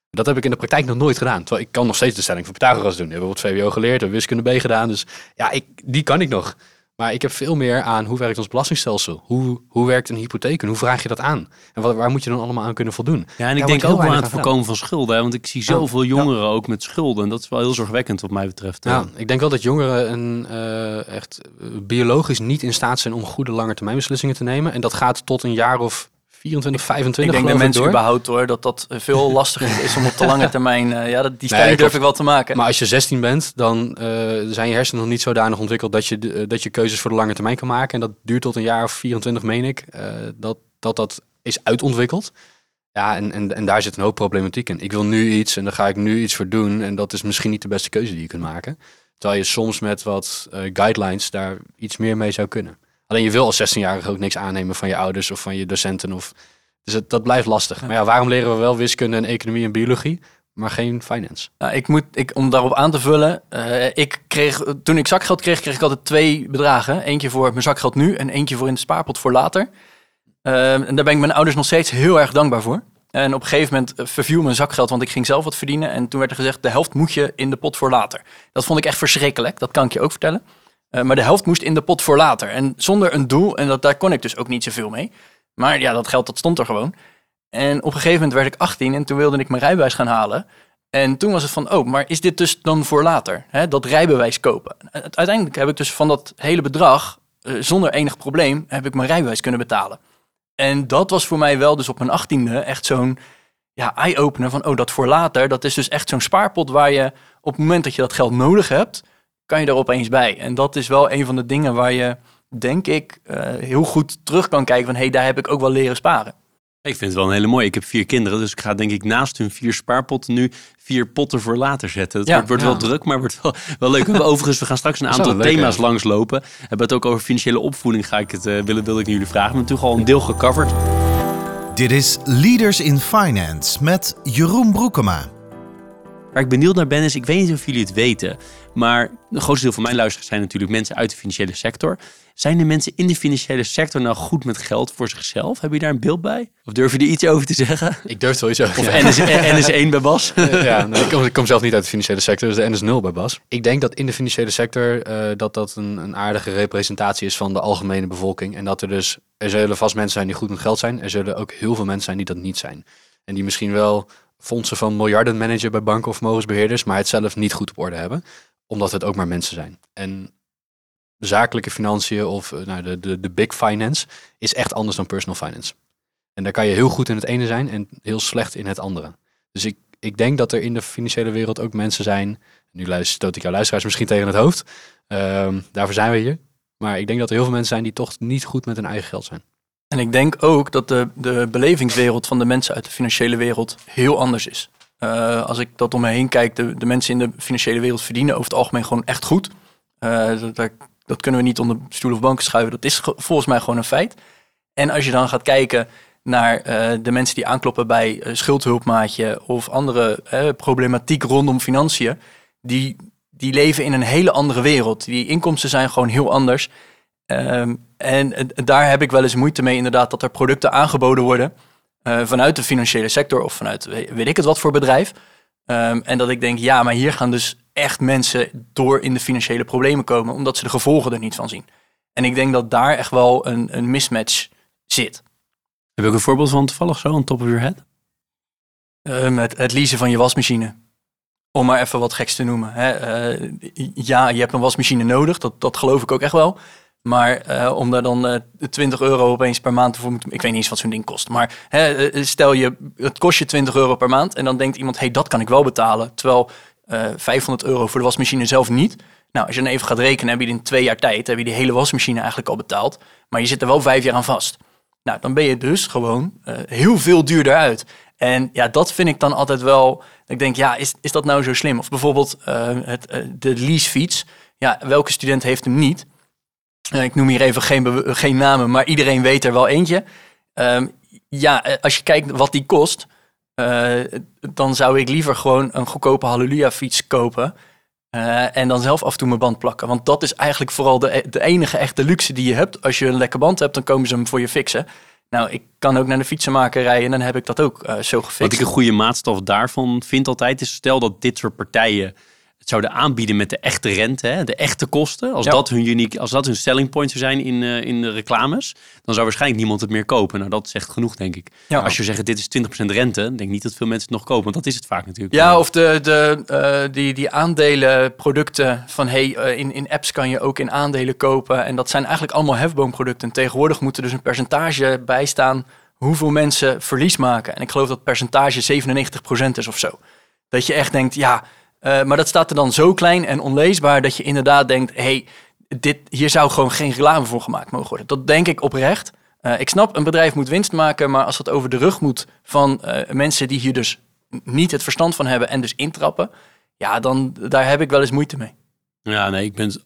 Dat heb ik in de praktijk nog nooit gedaan. Terwijl ik kan nog steeds de stelling van Pythagoras doen. We hebben het VWO geleerd, we hebben wiskunde B gedaan. Dus ja, ik, die kan ik nog. Maar ik heb veel meer aan hoe werkt ons belastingstelsel? Hoe, hoe werkt een hypotheek en hoe vraag je dat aan? En wat, waar moet je dan allemaal aan kunnen voldoen? Ja, en ik Daar denk ook wel aan het voorkomen van schulden. Hè? Want ik zie zoveel jongeren ook met schulden. En dat is wel heel zorgwekkend wat mij betreft. Ja, ik denk wel dat jongeren een, eh, echt biologisch niet in staat zijn om goede lange termijn beslissingen te nemen. En dat gaat tot een jaar of 24, 25 Ik denk dat mensen door. überhaupt hoor, dat dat veel lastiger is om op de lange termijn, eh, ja, dat, die stelling durf klopt. ik wel te maken. Maar als je 16 bent, dan eh, zijn je hersenen nog niet zodanig ontwikkeld dat je, eh, dat je keuzes voor de lange termijn kan maken. En dat duurt tot een jaar of 24, meen ik, dat, dat dat is uitontwikkeld. Ja, en, en, en daar zit een hoop problematiek in. Ik wil nu iets en daar ga ik nu iets voor doen. En dat is misschien niet de beste keuze die je kunt maken. Terwijl je soms met wat guidelines daar iets meer mee zou kunnen. Alleen je wil als 16-jarige ook niks aannemen van je ouders of van je docenten. Of... Dus het, dat blijft lastig. Maar ja, waarom leren we wel wiskunde en economie en biologie, maar geen finance? Nou, ik moet, ik, om daarop aan te vullen, eh, ik kreeg, toen ik zakgeld kreeg, kreeg ik altijd twee bedragen. Eentje voor mijn zakgeld nu en eentje voor in de spaarpot voor later. Eh, en daar ben ik mijn ouders nog steeds heel erg dankbaar voor. En op een gegeven moment eh, verviel mijn zakgeld, want ik ging zelf wat verdienen. En toen werd er gezegd, de helft moet je in de pot voor later. Dat vond ik echt verschrikkelijk, dat kan ik je ook vertellen. Eh, maar de helft moest in de pot voor later. En zonder een doel, en dat, daar kon ik dus ook niet zoveel mee. Maar ja, dat geld dat stond er gewoon. En op een gegeven moment werd ik 18 en toen wilde ik mijn rijbewijs gaan halen. En toen was het van, oh, maar is dit dus dan voor later? Hè, dat rijbewijs kopen. Uiteindelijk heb ik dus van dat hele bedrag, eh, zonder enig probleem, heb ik mijn rijbewijs kunnen betalen. En dat was voor mij wel dus op mijn achttiende echt zo'n ja, eye-opener van, oh, dat voor later, dat is dus echt zo'n spaarpot waar je op het moment dat je dat geld nodig hebt, kan je er opeens bij. En dat is wel een van de dingen waar je, denk ik, eh, heel goed terug kan kijken van, hé, hey, daar heb ik ook wel leren sparen. Ik vind het wel een hele mooie. Ik heb vier kinderen, dus ik ga denk ik naast hun vier spaarpotten nu vier potten voor later zetten. Het Ja, wordt, wordt ja. wel druk, maar wordt wel, wel leuk. We hebben overigens, we gaan straks een aantal leuk, thema's langslopen. We hebben het ook over financiële opvoeding, ga ik het, eh, willen, wilde ik jullie vragen. We hebben natuurlijk al een deel gecoverd. Dit is Leaders in Finance met Jeroen Broekema. Waar ik benieuwd naar ben is, ik weet niet of jullie het weten, maar een grootste deel van mijn luisteraars zijn natuurlijk mensen uit de financiële sector. Zijn de mensen in de financiële sector nou goed met geld voor zichzelf? Heb je daar een beeld bij? Of durf je er iets over te zeggen? Ik durf het wel iets over. Of. NS, NS1 bij Bas? ja, ik, kom, ik kom zelf niet uit de financiële sector, dus de NS0 bij Bas. Ik denk dat in de financiële sector eh, dat dat een, een aardige representatie is van de algemene bevolking. En dat er dus, er zullen vast mensen zijn die goed met geld zijn. Er zullen ook heel veel mensen zijn die dat niet zijn. En die misschien wel fondsen van miljarden managen bij banken of vermogensbeheerders, maar het zelf niet goed op orde hebben. Omdat het ook maar mensen zijn. En zakelijke financiën of eh, nou, de, de, de big finance is echt anders dan personal finance. En daar kan je heel goed in het ene zijn en heel slecht in het andere. Dus ik, ik denk dat er in de financiële wereld ook mensen zijn. Nu stoot ik jouw luisteraars misschien tegen het hoofd. Ehm, daarvoor zijn we hier. Maar ik denk dat er heel veel mensen zijn die toch niet goed met hun eigen geld zijn. En ik denk ook dat de, de belevingswereld van de mensen uit de financiële wereld heel anders is. Eh, als ik dat om me heen kijk, de, mensen in de financiële wereld verdienen over het algemeen gewoon echt goed. Eh, dat, dat kunnen we niet onder stoel of banken schuiven. Dat is ge- volgens mij gewoon een feit. En als je dan gaat kijken naar eh, de mensen die aankloppen bij schuldhulpmaatje of andere problematiek rondom financiën, die, die leven in een hele andere wereld. Die inkomsten zijn gewoon heel anders. Ehm, en daar heb ik wel eens moeite mee, inderdaad, dat er producten aangeboden worden eh, vanuit de financiële sector of vanuit we- weet ik het wat voor bedrijf. Ehm, en dat ik denk, ja, maar hier gaan dus echt mensen door in de financiële problemen komen, omdat ze de gevolgen er niet van zien. En ik denk dat daar echt wel een, een mismatch zit. Heb je ook een voorbeeld van toevallig zo, on top of your head? Ehm, het, het leasen van je wasmachine. Om maar even wat geks te noemen. Hè. Eh, ja, je hebt een wasmachine nodig, dat, dat geloof ik ook echt wel. Maar eh, om daar dan eh 20 euro opeens per maand voor moeten... Ik weet niet eens wat zo'n ding kost. Maar hè, eh, stel je, het kost je 20 euro per maand. En dan denkt iemand, hé, hey, dat kan ik wel betalen. Terwijl eh 500 euro voor de wasmachine zelf niet. Nou, als je dan even gaat rekenen, heb je in twee jaar tijd... heb je die hele wasmachine eigenlijk al betaald. Maar je zit er wel vijf jaar aan vast. Nou, dan ben je dus gewoon heel veel duurder uit. En ja, dat vind ik dan altijd wel... Ik denk, ja, is, is dat nou zo slim? Of bijvoorbeeld het, de leasefiets. Ja, welke student heeft hem niet? Eh, ik noem hier even geen, bew- geen namen, maar iedereen weet er wel eentje. Ehm, ja, eh, als je kijkt wat die kost... eh, dan zou ik liever gewoon een goedkope Halleluja-fiets kopen... eh, en dan zelf af en toe mijn band plakken. Want dat is eigenlijk vooral de, de enige echte luxe die je hebt. Als je een lekker band hebt, dan komen ze hem voor je fixen. Nou, ik kan ook naar de fietsenmaker rijden en dan heb ik dat ook eh, zo gefixt. Wat ik een goede maatstaf daarvan vind altijd is stel dat dit soort partijen zouden aanbieden met de echte rente, hè, de echte kosten, als, Ja. dat hun uniek, als dat hun selling point zou zijn in, eh, in de reclames, dan zou waarschijnlijk niemand het meer kopen. Nou, dat zegt genoeg, denk ik. Ja. Als je zegt dit is 20% rente, denk ik niet dat veel mensen het nog kopen, want dat is het vaak natuurlijk. Ja, of de, de, eh, die, die aandelenproducten van hey, eh, in, in apps kan je ook in aandelen kopen. En dat zijn eigenlijk allemaal hefboomproducten. Tegenwoordig moet er dus een percentage bij staan hoeveel mensen verlies maken. En ik geloof dat percentage 97% is of zo. Dat je echt denkt, ja, eh, maar dat staat er dan zo klein en onleesbaar dat je inderdaad denkt, hey, dit, hier zou gewoon geen reclame voor gemaakt mogen worden. Dat denk ik oprecht. Eh, ik snap, een bedrijf moet winst maken, maar als dat over de rug moet van eh, mensen die hier dus niet het verstand van hebben en dus intrappen, ja, dan daar heb ik wel eens moeite mee. Ja, nee, ik ben het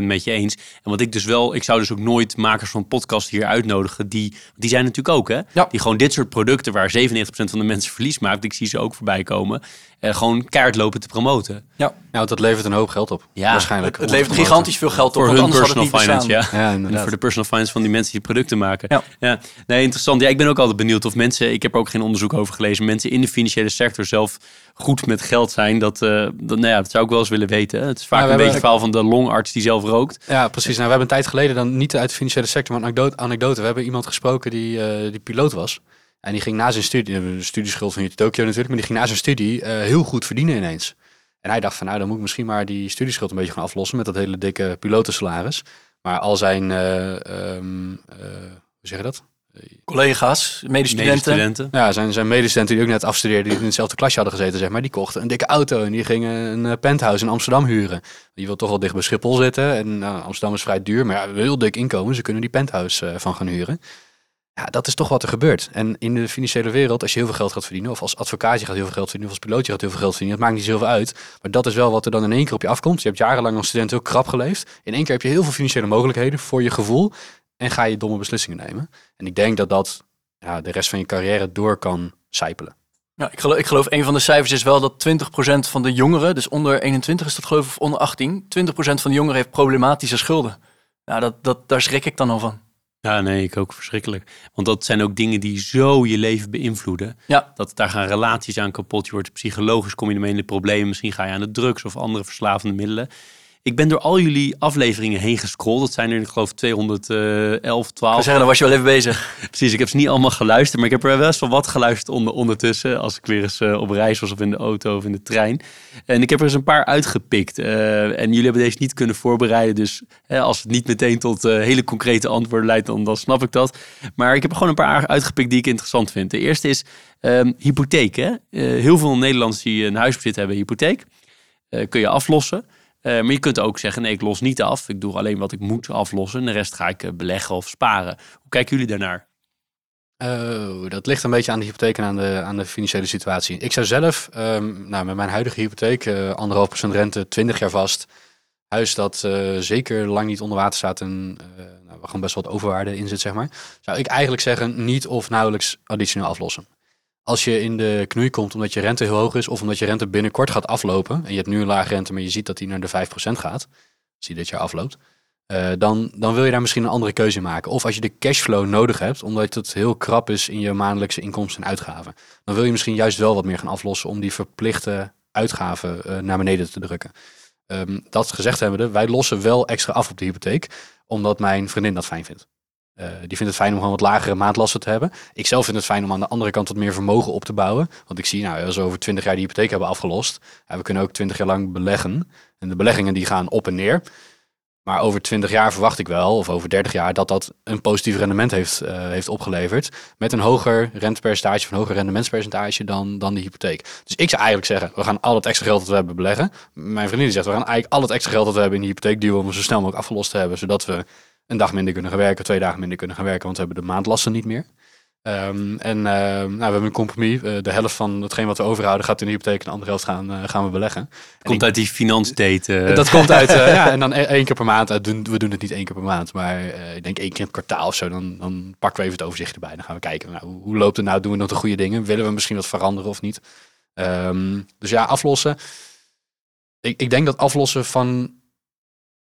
100% met je eens. En wat ik dus wel, ik zou dus ook nooit makers van podcast hier uitnodigen. Die, die zijn natuurlijk ook, hè? Ja. Die gewoon dit soort producten waar 97% van de mensen verlies maakt. Ik zie ze ook voorbij komen. eh, gewoon kaart lopen te promoten. Ja, want dat levert een hoop geld op. Ja, waarschijnlijk. Het levert gigantisch veel geld op, Voor hun personal finance, ja. Ja, En voor de personal finance van die mensen die producten maken. Ja. Nee, interessant. Ja, ik ben ook altijd benieuwd of mensen, ik heb er ook geen onderzoek over gelezen, mensen in de financiële sector zelf goed met geld zijn. Dat, eh, dat, nou ja, dat zou ik wel eens willen weten. Het is vaak Nou, een beetje het verhaal van de longarts die zelf rookt. Ja, precies. Nou, we hebben een tijd geleden dan niet uit de financiële sector, maar een anekdote. anekdote. We hebben iemand gesproken die, eh, die piloot was. En die ging na zijn studie, de studieschuld van UT Tokyo natuurlijk, maar die ging na zijn studie eh, heel goed verdienen ineens. En hij dacht van, nou, dan moet ik misschien maar die studieschuld een beetje gaan aflossen met dat hele dikke pilotensalaris. Maar al zijn, eh, ehm, eh, hoe zeg je dat? Collega's, medestudenten. Medestudenten. Ja, zijn, zijn medestudenten die ook net afstudeerden, die in hetzelfde klasje hadden gezeten, zeg maar, die kochten een dikke auto en die gingen een eh, penthouse in Amsterdam huren. Je wil toch wel dicht bij Schiphol zitten en nou, Amsterdam is vrij duur, maar ja, heel dik inkomen, ze kunnen die penthouse eh, van gaan huren. Ja, dat is toch wat er gebeurt. En in de financiële wereld, als je heel veel geld gaat verdienen, of als advocaat je gaat heel veel geld verdienen, of als piloot je gaat heel veel geld verdienen, dat maakt niet zoveel uit. Maar dat is wel wat er dan in één keer op je afkomt. Je hebt jarenlang als student heel krap geleefd. In één keer heb je heel veel financiële mogelijkheden voor je gevoel en ga je domme beslissingen nemen. En ik denk dat dat ja, de rest van je carrière door kan sijpelen. Ja, ik, geloof, ik geloof een van de cijfers is wel dat 20% van de jongeren, dus onder 21 is dat geloof ik, of onder 18, 20% van de jongeren heeft problematische schulden. Nou, dat, dat, daar schrik ik dan al van. Ja, nee, ik ook verschrikkelijk. Want dat zijn ook dingen die zo je leven beïnvloeden. Ja. Dat daar gaan relaties aan kapot. Je wordt psychologisch, kom je ermee in de problemen. Misschien ga je aan de drugs of andere verslavende middelen. Ik ben door al jullie afleveringen heen gescrolld. Dat zijn er, ik geloof, 211, Ik 12. zou zeggen, dan was je wel even bezig. Precies, ik heb ze niet allemaal geluisterd, maar ik heb er wel wat geluisterd onder, ondertussen. Als ik weer eens eh, op reis was of in de auto of in de trein. En ik heb er eens een paar uitgepikt. Eh, en jullie hebben deze niet kunnen voorbereiden. Dus hè, als het niet meteen tot eh, hele concrete antwoorden leidt, dan, dan snap ik dat. Maar ik heb er gewoon een paar uitgepikt die ik interessant vind. De eerste is ehm, hypotheek. Hè? Eh, heel veel Nederlanders die een huis bezitten hebben hypotheek. Eh, kun je aflossen. Eh, maar je kunt ook zeggen, ik los niet af. Ik doe alleen wat ik moet aflossen. En de rest ga ik eh, beleggen of sparen. Hoe kijken jullie daarnaar? Oh, dat ligt een beetje aan de hypotheek en aan de, aan de financiële situatie. Ik zou zelf, ehm, nou, met mijn huidige hypotheek, eh, anderhalf procent rente, 20 jaar vast. Huis dat zeker lang niet onder water staat en eh, nou, gewoon best wat overwaarde in zit, zeg maar. Zou ik eigenlijk zeggen, niet of nauwelijks additioneel aflossen. Als je in de knoei komt omdat je rente heel hoog is of omdat je rente binnenkort gaat aflopen. En je hebt nu een laag rente, maar je ziet dat die naar de 5% gaat. Als die dit jaar afloopt. eh, dan, dan wil je daar misschien een andere keuze in maken. Of als je de cashflow nodig hebt, omdat het heel krap is in je maandelijkse inkomsten en uitgaven. Dan wil je misschien juist wel wat meer gaan aflossen om die verplichte uitgaven eh, naar beneden te drukken. Ehm, dat gezegd hebbende, wij lossen wel extra af op de hypotheek, omdat mijn vriendin dat fijn vindt. Eh, die vindt het fijn om gewoon wat lagere maandlasten te hebben. Ik zelf vind het fijn om aan de andere kant wat meer vermogen op te bouwen. Want ik zie, nou, als we over 20 jaar die hypotheek hebben afgelost, we kunnen ook 20 jaar lang beleggen. En de beleggingen die gaan op en neer. Maar over 20 jaar verwacht ik wel, of over 30 jaar, dat dat een positief rendement heeft, eh, heeft opgeleverd. Met een hoger rentepercentage of een hoger rendementspercentage dan, dan de hypotheek. Dus ik zou eigenlijk zeggen, we gaan al het extra geld dat we hebben beleggen. Mijn vriendin die zegt, we gaan eigenlijk al het extra geld dat we hebben in de hypotheek duwen om zo snel mogelijk afgelost te hebben. Zodat we een dag minder kunnen gaan werken, twee dagen minder kunnen gaan werken, want we hebben de maandlasten niet meer. Ehm, en ehm, nou, we hebben een compromis. Eh, de helft van hetgeen wat we overhouden gaat in de hypotheek en de andere helft gaan, eh, gaan we beleggen. Komt uit die finansdate. eh, Dat komt uit, eh, ja, en dan e- één keer per maand. Eh, doen, we doen het niet één keer per maand, maar eh, ik denk één keer in het kwartaal of zo. Dan, dan pakken we even het overzicht erbij. Dan gaan we kijken, nou, hoe, hoe loopt het nou? Doen we nog de goede dingen? Willen we misschien wat veranderen of niet? Ehm, dus ja, aflossen. Ik, ik denk dat aflossen van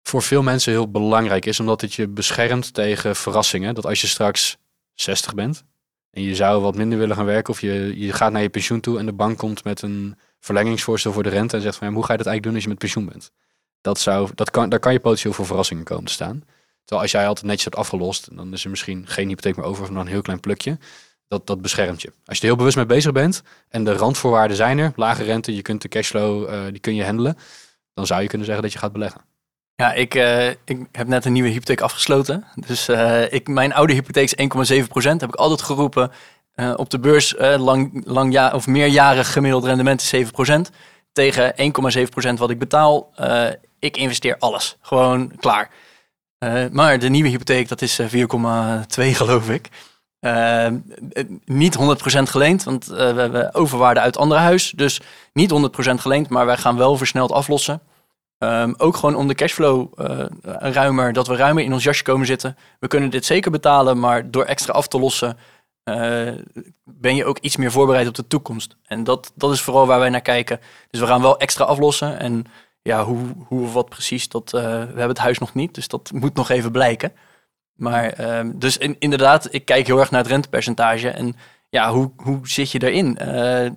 voor veel mensen heel belangrijk is, omdat het je beschermt tegen verrassingen. Dat als je straks 60 bent en je zou wat minder willen gaan werken, of je, je gaat naar je pensioen toe en de bank komt met een verlengingsvoorstel voor de rente en zegt van ja, hoe ga je dat eigenlijk doen als je met pensioen bent? Dat zou, dat kan, daar kan je potentieel voor verrassingen komen te staan. Terwijl als jij altijd netjes hebt afgelost, dan is er misschien geen hypotheek meer over, of dan een heel klein plukje. Dat, dat beschermt je. Als je er heel bewust mee bezig bent en de randvoorwaarden zijn er, lage rente, je kunt de cashflow, eh, die kun je handelen, dan zou je kunnen zeggen dat je gaat beleggen. Ja, ik, eh, ik heb net een nieuwe hypotheek afgesloten. Dus eh, ik, mijn oude hypotheek is 1,7% Heb ik altijd geroepen eh, op de beurs lang, lang ja, of meerjarig gemiddeld rendement is 7% Tegen 1,7% wat ik betaal. ik investeer alles. Gewoon klaar. maar de nieuwe hypotheek, dat is 4,2 geloof ik. niet 100% geleend, want we hebben overwaarde uit andere huis. Dus niet 100% geleend, maar wij gaan wel versneld aflossen. Ehm, ook gewoon om de cashflow uh, ruimer, dat we ruimer in ons jasje komen zitten. We kunnen dit zeker betalen, maar door extra af te lossen uh, ben je ook iets meer voorbereid op de toekomst. En dat, dat is vooral waar wij naar kijken. Dus we gaan wel extra aflossen. En ja, hoe, hoe of wat precies, dat, uh, we hebben het huis nog niet. Dus dat moet nog even blijken. Maar ehm, dus in, inderdaad, ik kijk heel erg naar het rentepercentage. En ja, hoe, hoe zit je erin?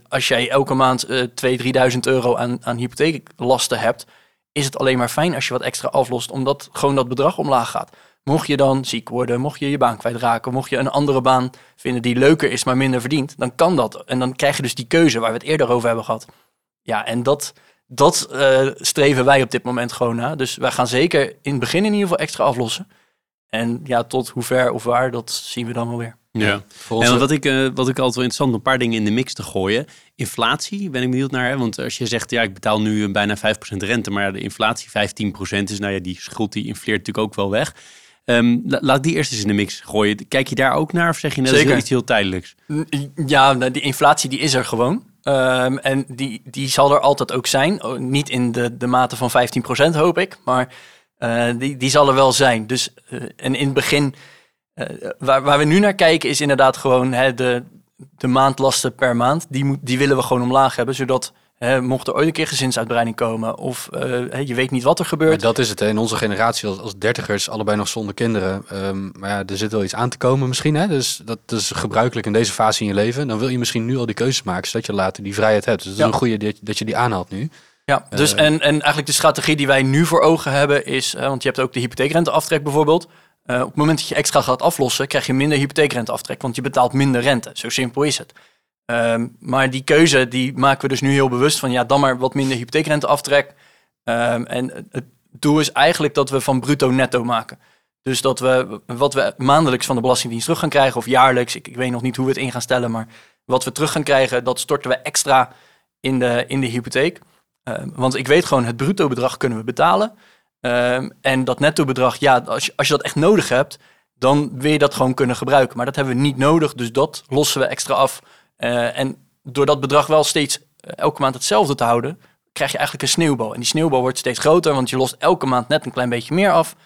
als jij elke maand uh, 2.000, 3.000 euro aan, aan hypotheeklasten hebt is het alleen maar fijn als je wat extra aflost, omdat gewoon dat bedrag omlaag gaat. Mocht je dan ziek worden, mocht je je baan kwijtraken, mocht je een andere baan vinden die leuker is, maar minder verdient, dan kan dat. En dan krijg je dus die keuze waar we het eerder over hebben gehad. Ja, en dat, dat uh, streven wij op dit moment gewoon na. Dus wij gaan zeker in het begin in ieder geval extra aflossen. En ja, tot hoe ver of waar, dat zien we dan wel weer. Ja, en wat ik, uh, wat ik altijd wel interessant om een paar dingen in de mix te gooien. Inflatie ben ik benieuwd naar. Hè? Want als je zegt, ja, ik betaal nu bijna 5% rente, maar de inflatie 15% is, nou ja, die schuld die infleert natuurlijk ook wel weg. Um, laat die eerst eens in de mix gooien. Kijk je daar ook naar of zeg je net Zeker. iets heel tijdelijks? Ja, nou, die inflatie die is er gewoon. Um, en die, die zal er altijd ook zijn. Niet in de, de mate van 15% hoop ik, maar die, die zal er wel zijn. Dus, uh, en in het begin uh, waar, waar we nu naar kijken is inderdaad gewoon hè, de, de maandlasten per maand. Die, moet, die willen we gewoon omlaag hebben, zodat hè, mocht er ooit een keer gezinsuitbreiding komen of uh, je weet niet wat er gebeurt. Maar dat is het. Hè. In onze generatie als, als dertigers, allebei nog zonder kinderen. Um, maar ja, er zit wel iets aan te komen misschien. Hè. Dus dat is gebruikelijk in deze fase in je leven. Dan wil je misschien nu al die keuzes maken, zodat je later die vrijheid hebt. Dus het is een goede dat, dat je die aanhaalt nu. Ja, dus en, en eigenlijk de strategie die wij nu voor ogen hebben is, want je hebt ook de hypotheekrenteaftrek bijvoorbeeld. Uh, op het moment dat je extra gaat aflossen, krijg je minder hypotheekrenteaftrek, want je betaalt minder rente. Zo simpel is het. Um, maar die keuze die maken we dus nu heel bewust van ja, dan maar wat minder hypotheekrenteaftrek. Um, en het doel is eigenlijk dat we van bruto netto maken. Dus dat we wat we maandelijks van de Belastingdienst terug gaan krijgen, of jaarlijks, ik, ik weet nog niet hoe we het in gaan stellen, maar wat we terug gaan krijgen, dat storten we extra in de, in de hypotheek. Um, want ik weet gewoon, het bruto bedrag kunnen we betalen. Um, en dat netto bedrag, ja, als je, als je dat echt nodig hebt, dan wil je dat gewoon kunnen gebruiken. Maar dat hebben we niet nodig, dus dat lossen we extra af. Uh, en door dat bedrag wel steeds uh, elke maand hetzelfde te houden, krijg je eigenlijk een sneeuwbal. En die sneeuwbal wordt steeds groter, want je lost elke maand net een klein beetje meer af.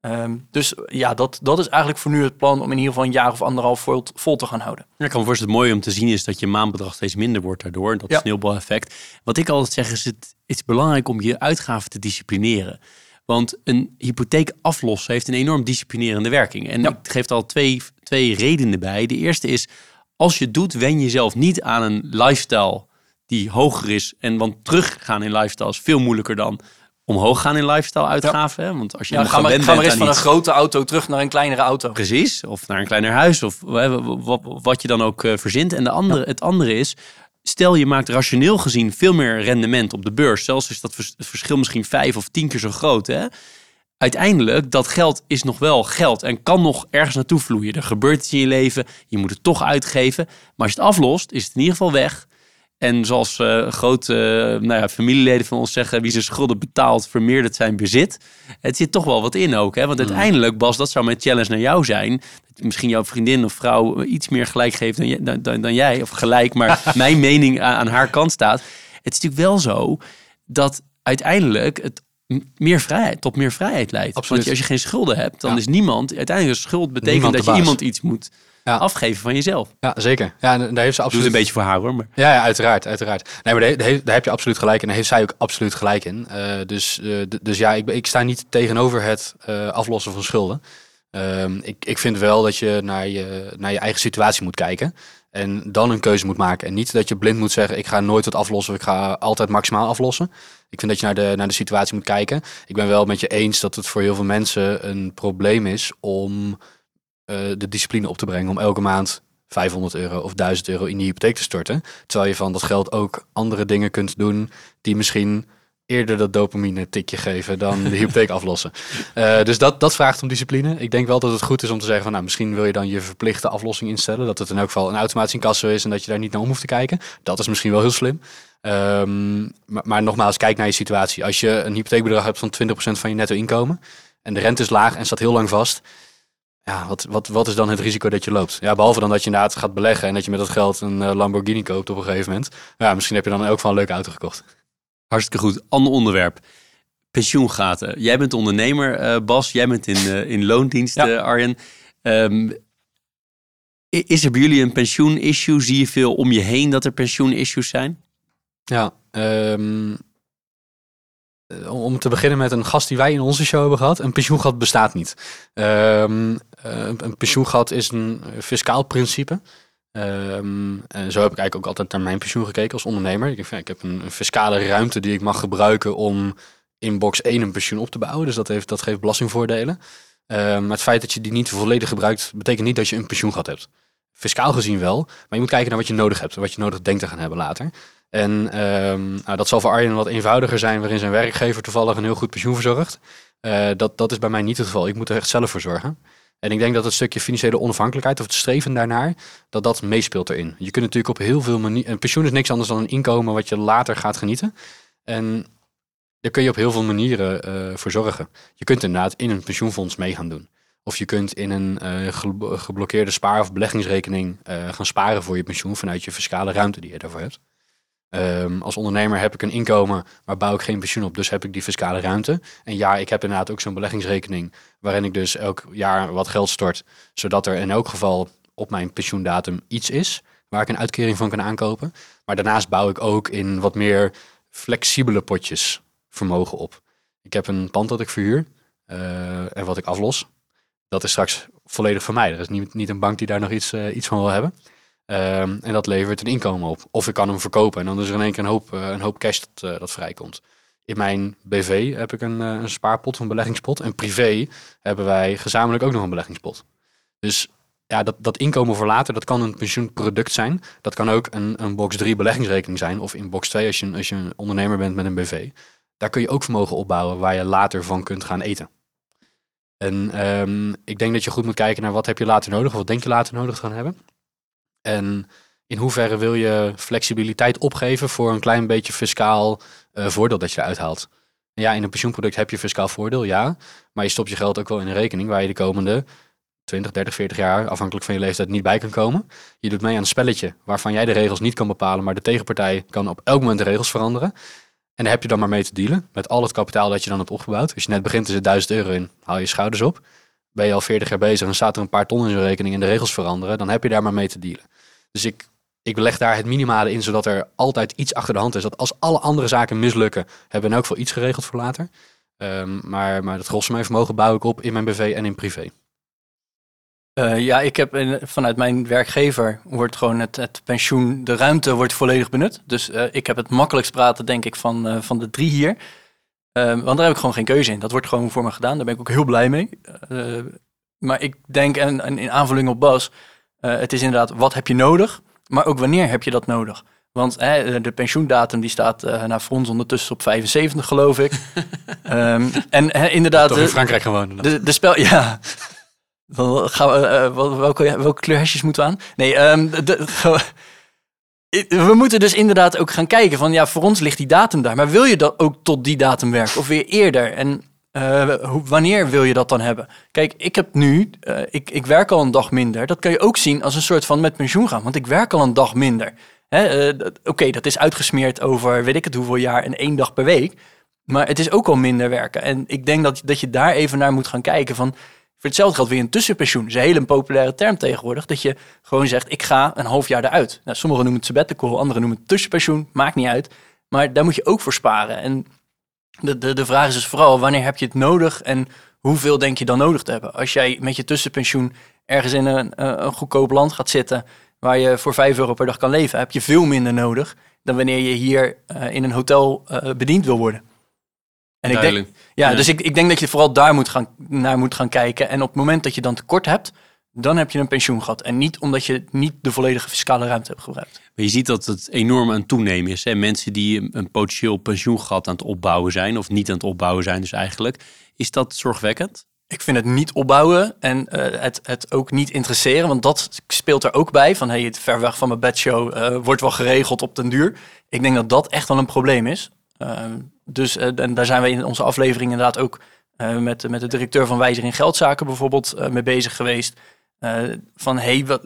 Um, dus ja, dat, dat is eigenlijk voor nu het plan om in ieder geval een jaar of anderhalf vol, vol te gaan houden. Ja, ik kan me voorstellen, het mooie om te zien is dat je maandbedrag steeds minder wordt daardoor. Dat ja. sneeuwbaleffect. Wat ik altijd zeg is, het is belangrijk om je uitgaven te disciplineren. Want een hypotheek aflossen heeft een enorm disciplinerende werking. En ja. het geeft al twee, twee redenen bij. De eerste is, als je het doet, wen jezelf niet aan een lifestyle die hoger is. En want teruggaan in lifestyle is veel moeilijker dan omhoog gaan in lifestyle uitgaven. Ja. Want als je ja, ga maar, ga maar eens van een grote auto terug naar een kleinere auto. Precies, of naar een kleiner huis of wat, je dan ook uh, verzint. En de andere, ja. het andere is, Stel je maakt rationeel gezien veel meer rendement op de beurs. Zelfs is dat verschil misschien vijf of tien keer zo groot. Hè? Uiteindelijk, dat geld is nog wel geld en kan nog ergens naartoe vloeien. Er gebeurt iets in je leven, je moet het toch uitgeven. Maar als je het aflost, is het in ieder geval weg. En zoals uh, grote uh, nou ja, familieleden van ons zeggen, wie zijn schulden betaalt, vermeerdert zijn bezit. Het zit toch wel wat in ook. Hè? Want mm. uiteindelijk, Bas, dat zou mijn challenge naar jou zijn. Dat misschien jouw vriendin of vrouw iets meer gelijk geeft dan, dan, dan, dan jij. Of gelijk, maar mijn mening aan, aan haar kant staat. Het is natuurlijk wel zo dat uiteindelijk het meer vrijheid, tot meer vrijheid leidt. Absoluut. Want als je geen schulden hebt, dan ja. is niemand... Uiteindelijk een schuld betekent niemand dat je iemand iets moet ja. afgeven van jezelf. Ja, zeker. Ja, daar heeft ze absoluut... een beetje voor haar hoor. Maar... Ja, ja, uiteraard, uiteraard. Nee, maar daar, daar heb je absoluut gelijk in. Daar heeft zij ook absoluut gelijk in. Uh, dus, uh, dus ja, ik, ik sta niet tegenover het uh, aflossen van schulden. Ehm, ik, ik vind wel dat je naar, je naar je eigen situatie moet kijken. En dan een keuze moet maken. En niet dat je blind moet zeggen, ik ga nooit wat aflossen. Of ik ga altijd maximaal aflossen. Ik vind dat je naar de, naar de situatie moet kijken. Ik ben wel met je eens dat het voor heel veel mensen een probleem is om eh, de discipline op te brengen. Om elke maand 500 euro of 1000 euro in die hypotheek te storten. Terwijl je van dat geld ook andere dingen kunt doen die misschien eerder dat dopamine tikje geven dan de hypotheek aflossen. Uh, dus dat, dat vraagt om discipline. Ik denk wel dat het goed is om te zeggen van nou, misschien wil je dan je verplichte aflossing instellen. Dat het in elk geval een automatisch incasso is en dat je daar niet naar om hoeft te kijken. Dat is misschien wel heel slim. Um, maar, maar, nogmaals, kijk naar je situatie. Als je een hypotheekbedrag hebt van 20% van je netto inkomen en de rente is laag en staat heel lang vast. Ja, wat, wat, wat is dan het risico dat je loopt? Ja, behalve dan dat je inderdaad gaat beleggen en dat je met dat geld een uh, Lamborghini koopt op een gegeven moment. Ja, misschien heb je dan ook van een leuke auto gekocht. Hartstikke goed. Ander onderwerp. Pensioengaten. Jij bent ondernemer, uh, Bas. Jij bent in, uh, in loondienst, ja. uh, Arjen. Um, is er bij jullie een pensioenissue? Zie je veel om je heen dat er pensioenissues zijn? Ja, um, om te beginnen met een gast die wij in onze show hebben gehad. Een pensioengat bestaat niet. Um, een pensioengat is een fiscaal principe. Um, en zo heb ik eigenlijk ook altijd naar mijn pensioen gekeken als ondernemer. Ik, ik heb een, een, fiscale ruimte die ik mag gebruiken om in box 1 een pensioen op te bouwen. Dus dat, heeft, dat geeft belastingvoordelen. Um, maar het feit dat je die niet volledig gebruikt, betekent niet dat je een pensioengat hebt. Fiscaal gezien wel, maar je moet kijken naar wat je nodig hebt. Wat je nodig denkt te gaan hebben later. En um, nou, dat zal voor Arjen wat eenvoudiger zijn, waarin zijn werkgever toevallig een heel goed pensioen verzorgt. Uh, dat, dat is bij mij niet het geval. Ik moet er echt zelf voor zorgen. En ik denk dat het stukje financiële onafhankelijkheid of het streven daarnaar, dat dat meespeelt erin. Je kunt natuurlijk op heel veel manieren. Een pensioen is niks anders dan een inkomen wat je later gaat genieten. En daar kun je op heel veel manieren uh, voor zorgen. Je kunt inderdaad in een pensioenfonds mee gaan doen. Of je kunt in een uh, geblokkeerde spaar- of beleggingsrekening uh, gaan sparen voor je pensioen vanuit je fiscale ruimte die je daarvoor hebt. Um, als ondernemer heb ik een inkomen, maar bouw ik geen pensioen op, dus heb ik die fiscale ruimte. En ja, ik heb inderdaad ook zo'n beleggingsrekening, waarin ik dus elk jaar wat geld stort, zodat er in elk geval op mijn pensioendatum iets is waar ik een uitkering van kan aankopen. Maar daarnaast bouw ik ook in wat meer flexibele potjes vermogen op. Ik heb een pand dat ik verhuur uh, en wat ik aflos. Dat is straks volledig van mij. Er is niet, niet een bank die daar nog iets, uh, iets van wil hebben. Um, en dat levert een inkomen op. Of ik kan hem verkopen en dan is er in één keer een hoop, uh, een hoop cash dat, uh, dat vrijkomt. In mijn BV heb ik een, uh, een spaarpot, een beleggingspot. En privé hebben wij gezamenlijk ook nog een beleggingspot. Dus ja, dat, dat inkomen voor later, dat kan een pensioenproduct zijn. Dat kan ook een, een box 3 beleggingsrekening zijn. Of in box 2 als je, als je een ondernemer bent met een BV. Daar kun je ook vermogen opbouwen waar je later van kunt gaan eten. En um, ik denk dat je goed moet kijken naar wat heb je later nodig. Of wat denk je later nodig te gaan hebben. En in hoeverre wil je flexibiliteit opgeven voor een klein beetje fiscaal uh, voordeel dat je eruit haalt? Ja, in een pensioenproduct heb je fiscaal voordeel, ja. Maar je stopt je geld ook wel in een rekening waar je de komende 20, 30, 40 jaar, afhankelijk van je leeftijd, niet bij kan komen. Je doet mee aan een spelletje waarvan jij de regels niet kan bepalen, maar de tegenpartij kan op elk moment de regels veranderen. En daar heb je dan maar mee te dealen met al het kapitaal dat je dan hebt opgebouwd. Als je net begint, is het 1000 euro in, haal je schouders op ben je al 40 jaar bezig en staat er een paar ton in zijn rekening en de regels veranderen, dan heb je daar maar mee te dealen. Dus ik, ik leg daar het minimale in, zodat er altijd iets achter de hand is. Dat als alle andere zaken mislukken, hebben we in elk geval iets geregeld voor later. Um, maar, maar het gros mijn vermogen bouw ik op in mijn BV en in privé. Uh, ja, ik heb vanuit mijn werkgever wordt gewoon het, het, pensioen, de ruimte wordt volledig benut. Dus uh, ik heb het makkelijkst praten, denk ik, van, uh, van de drie hier. Um, want daar heb ik gewoon geen keuze in. Dat wordt gewoon voor me gedaan. Daar ben ik ook heel blij mee. Uh, maar ik denk, en, en, in aanvulling op Bas, uh, het is inderdaad, wat heb je nodig? Maar ook wanneer heb je dat nodig? Want hè, de pensioendatum die staat uh, naar voor ons ondertussen op 75, geloof ik. um, en hè, inderdaad... Toch in Frankrijk gewoon. De, de spel, ja. Dan gaan we, welke, welke kleurhesjes moeten we aan? Nee, um, de, de, we moeten dus inderdaad ook gaan kijken van ja, voor ons ligt die datum daar. Maar wil je dat ook tot die datum werken of weer eerder? En hoe, wanneer wil je dat dan hebben? Kijk, ik heb nu, uh, ik, ik werk al een dag minder. Dat kan je ook zien als een soort van met pensioen gaan, want ik werk al een dag minder. Uh, Oké, dat is uitgesmeerd over weet ik het hoeveel jaar en één dag per week. Maar het is ook al minder werken. En ik denk dat, dat je daar even naar moet gaan kijken van voor hetzelfde geldt weer een tussenpensioen. Dat is een hele populaire term tegenwoordig. Dat je gewoon zegt, ik ga een half jaar eruit. Nou, sommigen noemen het sabbatical, anderen noemen het tussenpensioen. Maakt niet uit. Maar daar moet je ook voor sparen. En de, de, de vraag is dus vooral, wanneer heb je het nodig? En hoeveel denk je dan nodig te hebben? Als jij met je tussenpensioen ergens in een, eh, een goedkoop land gaat zitten waar je voor 5 euro per dag kan leven, heb je veel minder nodig dan wanneer je hier eh, in een hotel eh, bediend wil worden. En ik denk, ja, Ja. dus ik, ik denk dat je vooral daar moet gaan, naar moet gaan kijken. En op het moment dat je dan tekort hebt, dan heb je een pensioen gehad. En niet omdat je niet de volledige fiscale ruimte hebt gebruikt. Maar je ziet dat het enorm aan het toenemen is. Hè? Mensen die een, potentieel pensioengat aan het opbouwen zijn, of niet aan het opbouwen zijn dus eigenlijk. Is dat zorgwekkend? Ik vind het niet opbouwen en eh, het, het ook niet interesseren. Want dat speelt er ook bij. Van hey, het ver weg van mijn bedshow eh, wordt wel geregeld op den duur. Ik denk dat dat echt wel een probleem is. Ehm, dus eh, en daar zijn we in onze aflevering inderdaad ook eh, met, met de directeur van Wijzer in Geldzaken bijvoorbeeld eh, mee bezig geweest. Van hey, wat,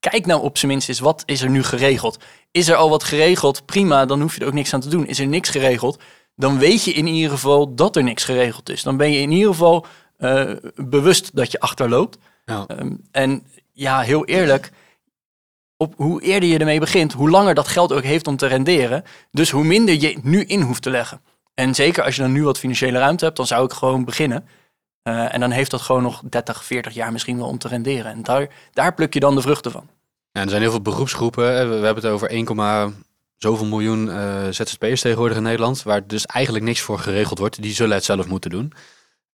kijk nou op zijn minst eens, wat is er nu geregeld? Is er al wat geregeld? Prima, dan hoef je er ook niks aan te doen. Is er niks geregeld? Dan weet je in ieder geval dat er niks geregeld is. Dan ben je in ieder geval bewust dat je achterloopt. Ja. Ehm, en ja, heel eerlijk, op hoe eerder je ermee begint, hoe langer dat geld ook heeft om te renderen. Dus hoe minder je nu in hoeft te leggen. En zeker als je dan nu wat financiële ruimte hebt, dan zou ik gewoon beginnen. Eh, en dan heeft dat gewoon nog 30, 40 jaar misschien wel om te renderen. En daar, daar pluk je dan de vruchten van. Er zijn heel veel beroepsgroepen. We, hebben het over 1, zoveel miljoen eh ZZP'ers tegenwoordig in Nederland. Waar dus eigenlijk niks voor geregeld wordt. Die zullen het zelf moeten doen.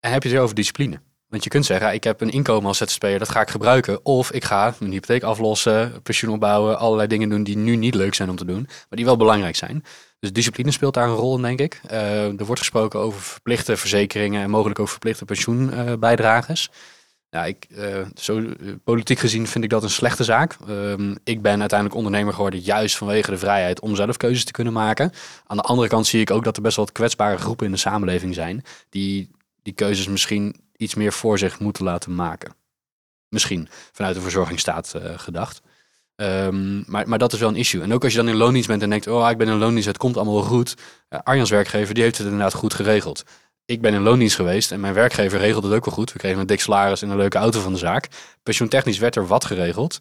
En heb je het over discipline. Want je kunt zeggen, ik heb een inkomen als ZZP'er, dat ga ik gebruiken. Of ik ga mijn hypotheek aflossen, pensioen opbouwen, allerlei dingen doen die nu niet leuk zijn om te doen. Maar die wel belangrijk zijn. Dus discipline speelt daar een rol in, denk ik. Eh, er wordt gesproken over verplichte verzekeringen en mogelijk ook verplichte pensioenbijdrages. Ja, ik, eh, zo, eh, politiek gezien vind ik dat een slechte zaak. Ehm, ik ben uiteindelijk ondernemer geworden juist vanwege de vrijheid om zelf keuzes te kunnen maken. Aan de andere kant zie ik ook dat er best wel wat kwetsbare groepen in de samenleving zijn die die keuzes misschien iets meer voor zich moeten laten maken. Misschien vanuit de verzorgingsstaat eh, gedacht. Ehm, maar, maar dat is wel een issue. En ook als je dan in loondienst bent en denkt, oh, ik ben in loondienst, het komt allemaal goed. Uh, Arjans werkgever, die heeft het inderdaad goed geregeld. Ik ben in loondienst geweest en mijn werkgever regelde het ook wel goed. We kregen een dik salaris en een leuke auto van de zaak. Pensioentechnisch werd er wat geregeld.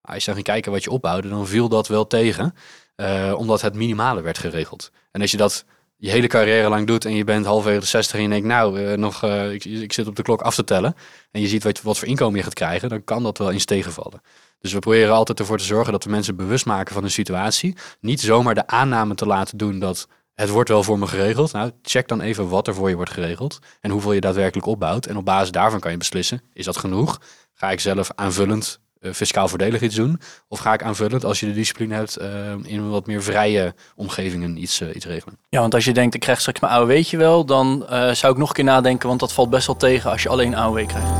Als je dan ging kijken wat je opbouwde, dan viel dat wel tegen. eh, omdat het minimale werd geregeld. En als je dat je hele carrière lang doet en je bent halverwege de 60 en je denkt, nou, eh, nog, eh, ik, zit op de klok af te tellen. En je ziet wat, wat voor inkomen je gaat krijgen, dan kan dat wel eens tegenvallen. Dus we proberen altijd ervoor te zorgen dat we mensen bewust maken van de situatie. Niet zomaar de aanname te laten doen dat het wordt wel voor me geregeld. Nou, check dan even wat er voor je wordt geregeld en hoeveel je daadwerkelijk opbouwt. En op basis daarvan kan je beslissen, is dat genoeg? Ga ik zelf aanvullend fiscaal voordelig iets doen? Of ga ik aanvullend, als je de discipline hebt, uh, in een wat meer vrije omgevingen iets, uh, iets regelen? Ja, want als je denkt, ik krijg straks mijn AOW'tje wel, dan uh, zou ik nog een keer nadenken, want dat valt best wel tegen als je alleen AOW krijgt.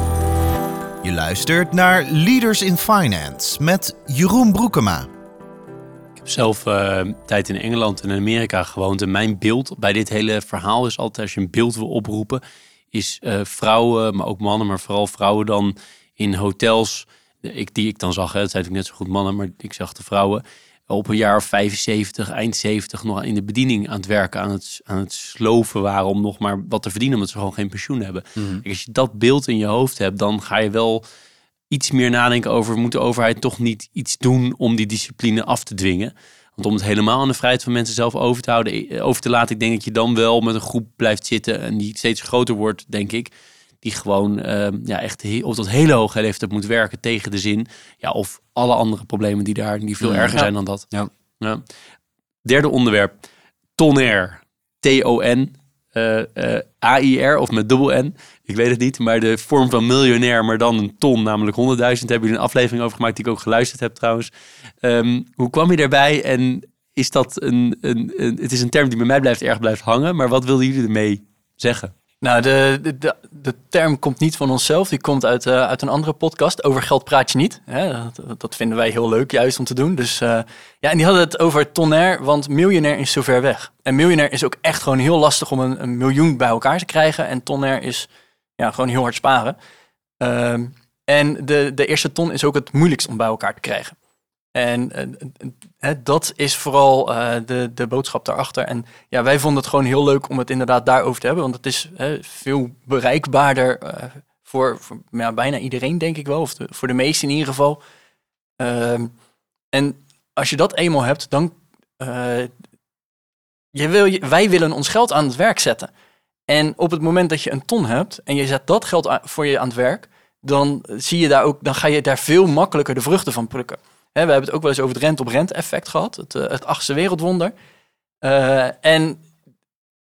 Je luistert naar Leaders in Finance met Jeroen Broekema. Ik heb zelf uh, tijd in Engeland en in Amerika gewoond. En mijn beeld bij dit hele verhaal is altijd, als je een beeld wil oproepen, is uh, vrouwen, maar ook mannen, maar vooral vrouwen dan in hotels, ik, die ik dan zag, hè, het zijn natuurlijk net zo goed mannen, maar ik zag de vrouwen op een jaar of 75, eind 70 nog in de bediening aan het werken, aan het, aan het sloven waren om nog maar wat te verdienen, omdat ze gewoon geen pensioen hebben. Mm-hmm. Als je dat beeld in je hoofd hebt, dan ga je wel iets meer nadenken over, moet de overheid toch niet iets doen om die discipline af te dwingen? Want om het helemaal aan de vrijheid van mensen zelf over te houden, over te laten, ik denk dat je dan wel met een groep blijft zitten en die steeds groter wordt, denk ik. Die gewoon uh, ja, echt he- op dat hele hoge leeftijd moet werken tegen de zin. Ja, of alle andere problemen die daar die veel Ja. erger Ja. zijn dan dat. Ja. Ja. Derde onderwerp. Tonair. T-O-N. eh, eh, A-I-R of met dubbel N. Ik weet het niet. Maar de vorm van miljonair, maar dan een ton, namelijk 100.000. Daar hebben jullie een aflevering over gemaakt die ik ook geluisterd heb trouwens. Ehm, hoe kwam je daarbij? En is dat een, een, een... Het is een term die bij mij blijft erg blijft hangen. Maar wat wilden jullie ermee zeggen? Nou, de, de, de, term komt niet van onszelf. Die komt uit, uh, uit een andere podcast. Over geld praat je niet. Hè? Dat, dat, vinden wij heel leuk juist om te doen. Dus uh, ja, en die hadden het over tonair, want miljonair is zo ver weg. En miljonair is ook echt gewoon heel lastig om een, een miljoen bij elkaar te krijgen. En tonair is ja, gewoon heel hard sparen. Um, en de, de eerste ton is ook het moeilijkst om bij elkaar te krijgen. En uh, dat is vooral de, de boodschap daarachter. En ja, wij vonden het gewoon heel leuk om het inderdaad daarover te hebben. Want het is veel bereikbaarder voor, bijna iedereen, denk ik wel. Of voor de meesten in ieder geval. en als je dat eenmaal hebt, dan... Je wil, wij willen ons geld aan het werk zetten. En op het moment dat je een ton hebt en je zet dat geld voor je aan het werk, dan zie je daar ook, dan ga je daar veel makkelijker de vruchten van plukken. We hebben het ook wel eens over het rente-op-rente effect gehad, het, eh, het achtste wereldwonder. Eh, en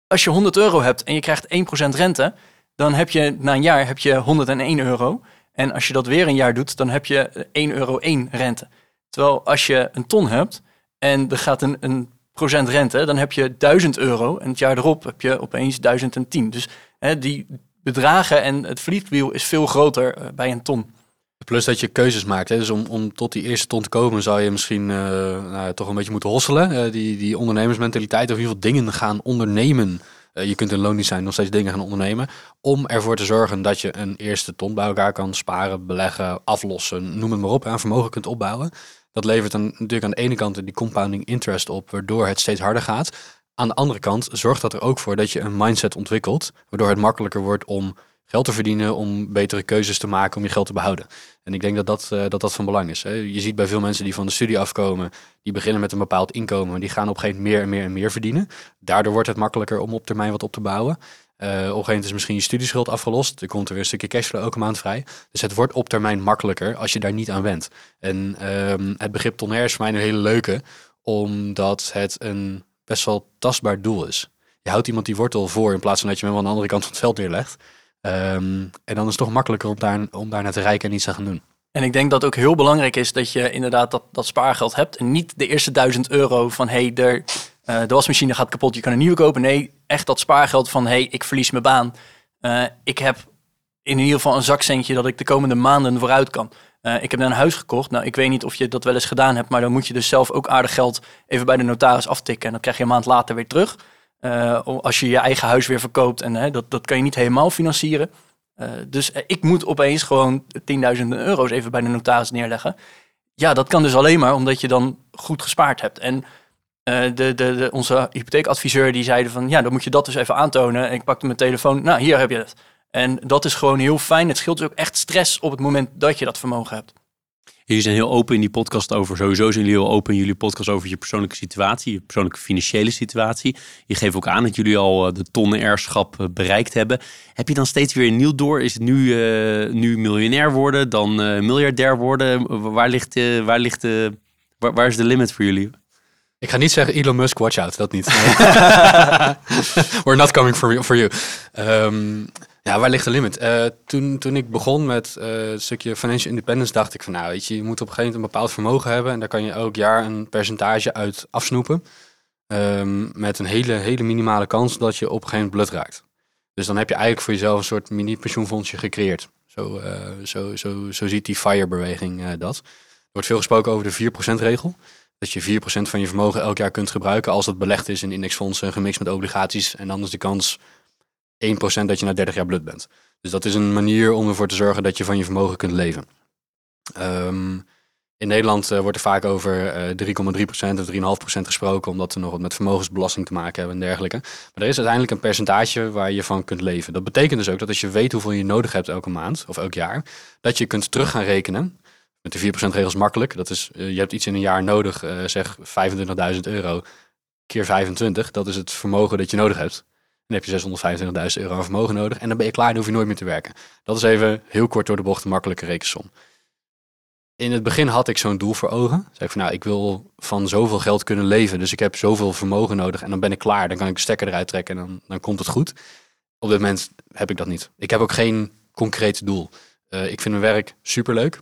als je 100 euro hebt en je krijgt 1% rente, dan heb je na een jaar heb je 101 euro. En als je dat weer een jaar doet, dan heb je 1 euro 1 rente. Terwijl als je een ton hebt en er gaat een, een procent rente, dan heb je 1000 euro. En het jaar erop heb je opeens 1010. Dus hè, die bedragen en het vliegwiel is veel groter eh, bij een ton. Plus dat je keuzes maakt. Hè? Dus om, om tot die eerste ton te komen zou je misschien eh, nou, toch een beetje moeten hosselen. Eh, die, die ondernemersmentaliteit of in ieder geval dingen gaan ondernemen. Eh, je kunt loondienst zijn, nog steeds dingen gaan ondernemen. Om ervoor te zorgen dat je een eerste ton bij elkaar kan sparen, beleggen, aflossen. Noem het maar op. Aan vermogen kunt opbouwen. Dat levert dan natuurlijk aan de ene kant die compounding interest op. Waardoor het steeds harder gaat. Aan de andere kant zorgt dat er ook voor dat je een mindset ontwikkelt. Waardoor het makkelijker wordt om geld te verdienen, om betere keuzes te maken, om je geld te behouden. En ik denk dat dat, eh, dat, dat van belang is. Hè. Je ziet bij veel mensen die van de studie afkomen, die beginnen met een bepaald inkomen, die gaan op een gegeven moment meer en meer en meer verdienen. Daardoor wordt het makkelijker om op termijn wat op te bouwen. Eh, op een gegeven moment is misschien je studieschuld afgelost. Er komt er weer een stukje cashflow elke maand vrij. Dus het wordt op termijn makkelijker als je daar niet aan went. En ehm, het begrip tonair is voor mij een hele leuke, omdat het een best wel tastbaar doel is. Je houdt iemand die wortel voor in plaats van dat je hem aan de andere kant van het veld neerlegt. Ehm, en dan is het toch makkelijker om daar, om naar te rijken en iets te gaan doen. En ik denk dat ook heel belangrijk is dat je inderdaad dat, dat spaargeld hebt. En niet de eerste duizend euro van hé, hey, eh, de wasmachine gaat kapot, je kan een nieuwe kopen. Nee, echt dat spaargeld van hé, hey, ik verlies mijn baan. Eh, ik heb in ieder geval een zakcentje dat ik de komende maanden vooruit kan. Eh, ik heb net een huis gekocht. Nou, ik weet niet of je dat wel eens gedaan hebt, maar dan moet je dus zelf ook aardig geld even bij de notaris aftikken. En dan krijg je een maand later weer terug. Eh, als je je eigen huis weer verkoopt en hè, dat, dat kan je niet helemaal financieren. Uh, dus uh, ik moet opeens gewoon tienduizenden euro's even bij de notaris neerleggen. Ja, dat kan dus alleen maar omdat je dan goed gespaard hebt. En de, de, de, onze hypotheekadviseur die zeiden van... ja, dan moet je dat dus even aantonen. En ik pakte mijn telefoon. Nou, hier heb je het. En dat is gewoon heel fijn. Het scheelt dus ook echt stress op het moment dat je dat vermogen hebt. Jullie zijn heel open in die podcast over, sowieso zijn jullie heel open in jullie podcast over je persoonlijke situatie, je persoonlijke financiële situatie. Je geeft ook aan dat jullie al de tonnen bereikt hebben. Heb je dan steeds weer een nieuw door? Is het nu, uh, nu miljonair worden, dan uh, miljardair worden? Waar, ligt, uh, waar, ligt de, waar, waar is de limit voor jullie? Ik ga niet zeggen Elon Musk, watch out, dat niet. We're not coming for, for you. Um, ja, waar ligt de limit? Uh, toen, toen ik begon met uh, het stukje financial independence, dacht ik van nou, weet je, je moet op een gegeven moment een bepaald vermogen hebben en daar kan je elk jaar een percentage uit afsnoepen. Um, met een hele, hele minimale kans dat je op een gegeven moment blut raakt. Dus dan heb je eigenlijk voor jezelf een soort mini-pensioenfondsje gecreëerd. Zo, uh, zo, zo, zo ziet die FIRE-beweging dat. Er wordt veel gesproken over de 4%-regel. Dat je 4% van je vermogen elk jaar kunt gebruiken als dat belegd is in indexfondsen, gemixt met obligaties. En dan is de kans 1% dat je na 30 jaar blut bent. Dus dat is een manier om ervoor te zorgen dat je van je vermogen kunt leven. Um, in Nederland uh, wordt er vaak over uh, 3,3% of 3,5% gesproken, omdat we nog wat met vermogensbelasting te maken hebben en dergelijke. Maar er is uiteindelijk een percentage waar je van kunt leven. Dat betekent dus ook dat als je weet hoeveel je nodig hebt elke maand of elk jaar, dat je kunt terug gaan rekenen. Met de 4% regels makkelijk. Dat is, uh, je hebt iets in een jaar nodig, zeg 25.000 euro keer 25. Dat is het vermogen dat je nodig hebt. Dan heb je 625.000 euro aan vermogen nodig. En dan ben je klaar en hoef je nooit meer te werken. Dat is even heel kort door de bocht een makkelijke rekensom. In het begin had ik zo'n doel voor ogen. Zei ik van nou, ik wil van zoveel geld kunnen leven. Dus ik heb zoveel vermogen nodig. En dan ben ik klaar. Dan kan ik de stekker eruit trekken en dan, dan komt het goed. Op dit moment heb ik dat niet. Ik heb ook geen concreet doel. Uh, ik vind mijn werk superleuk.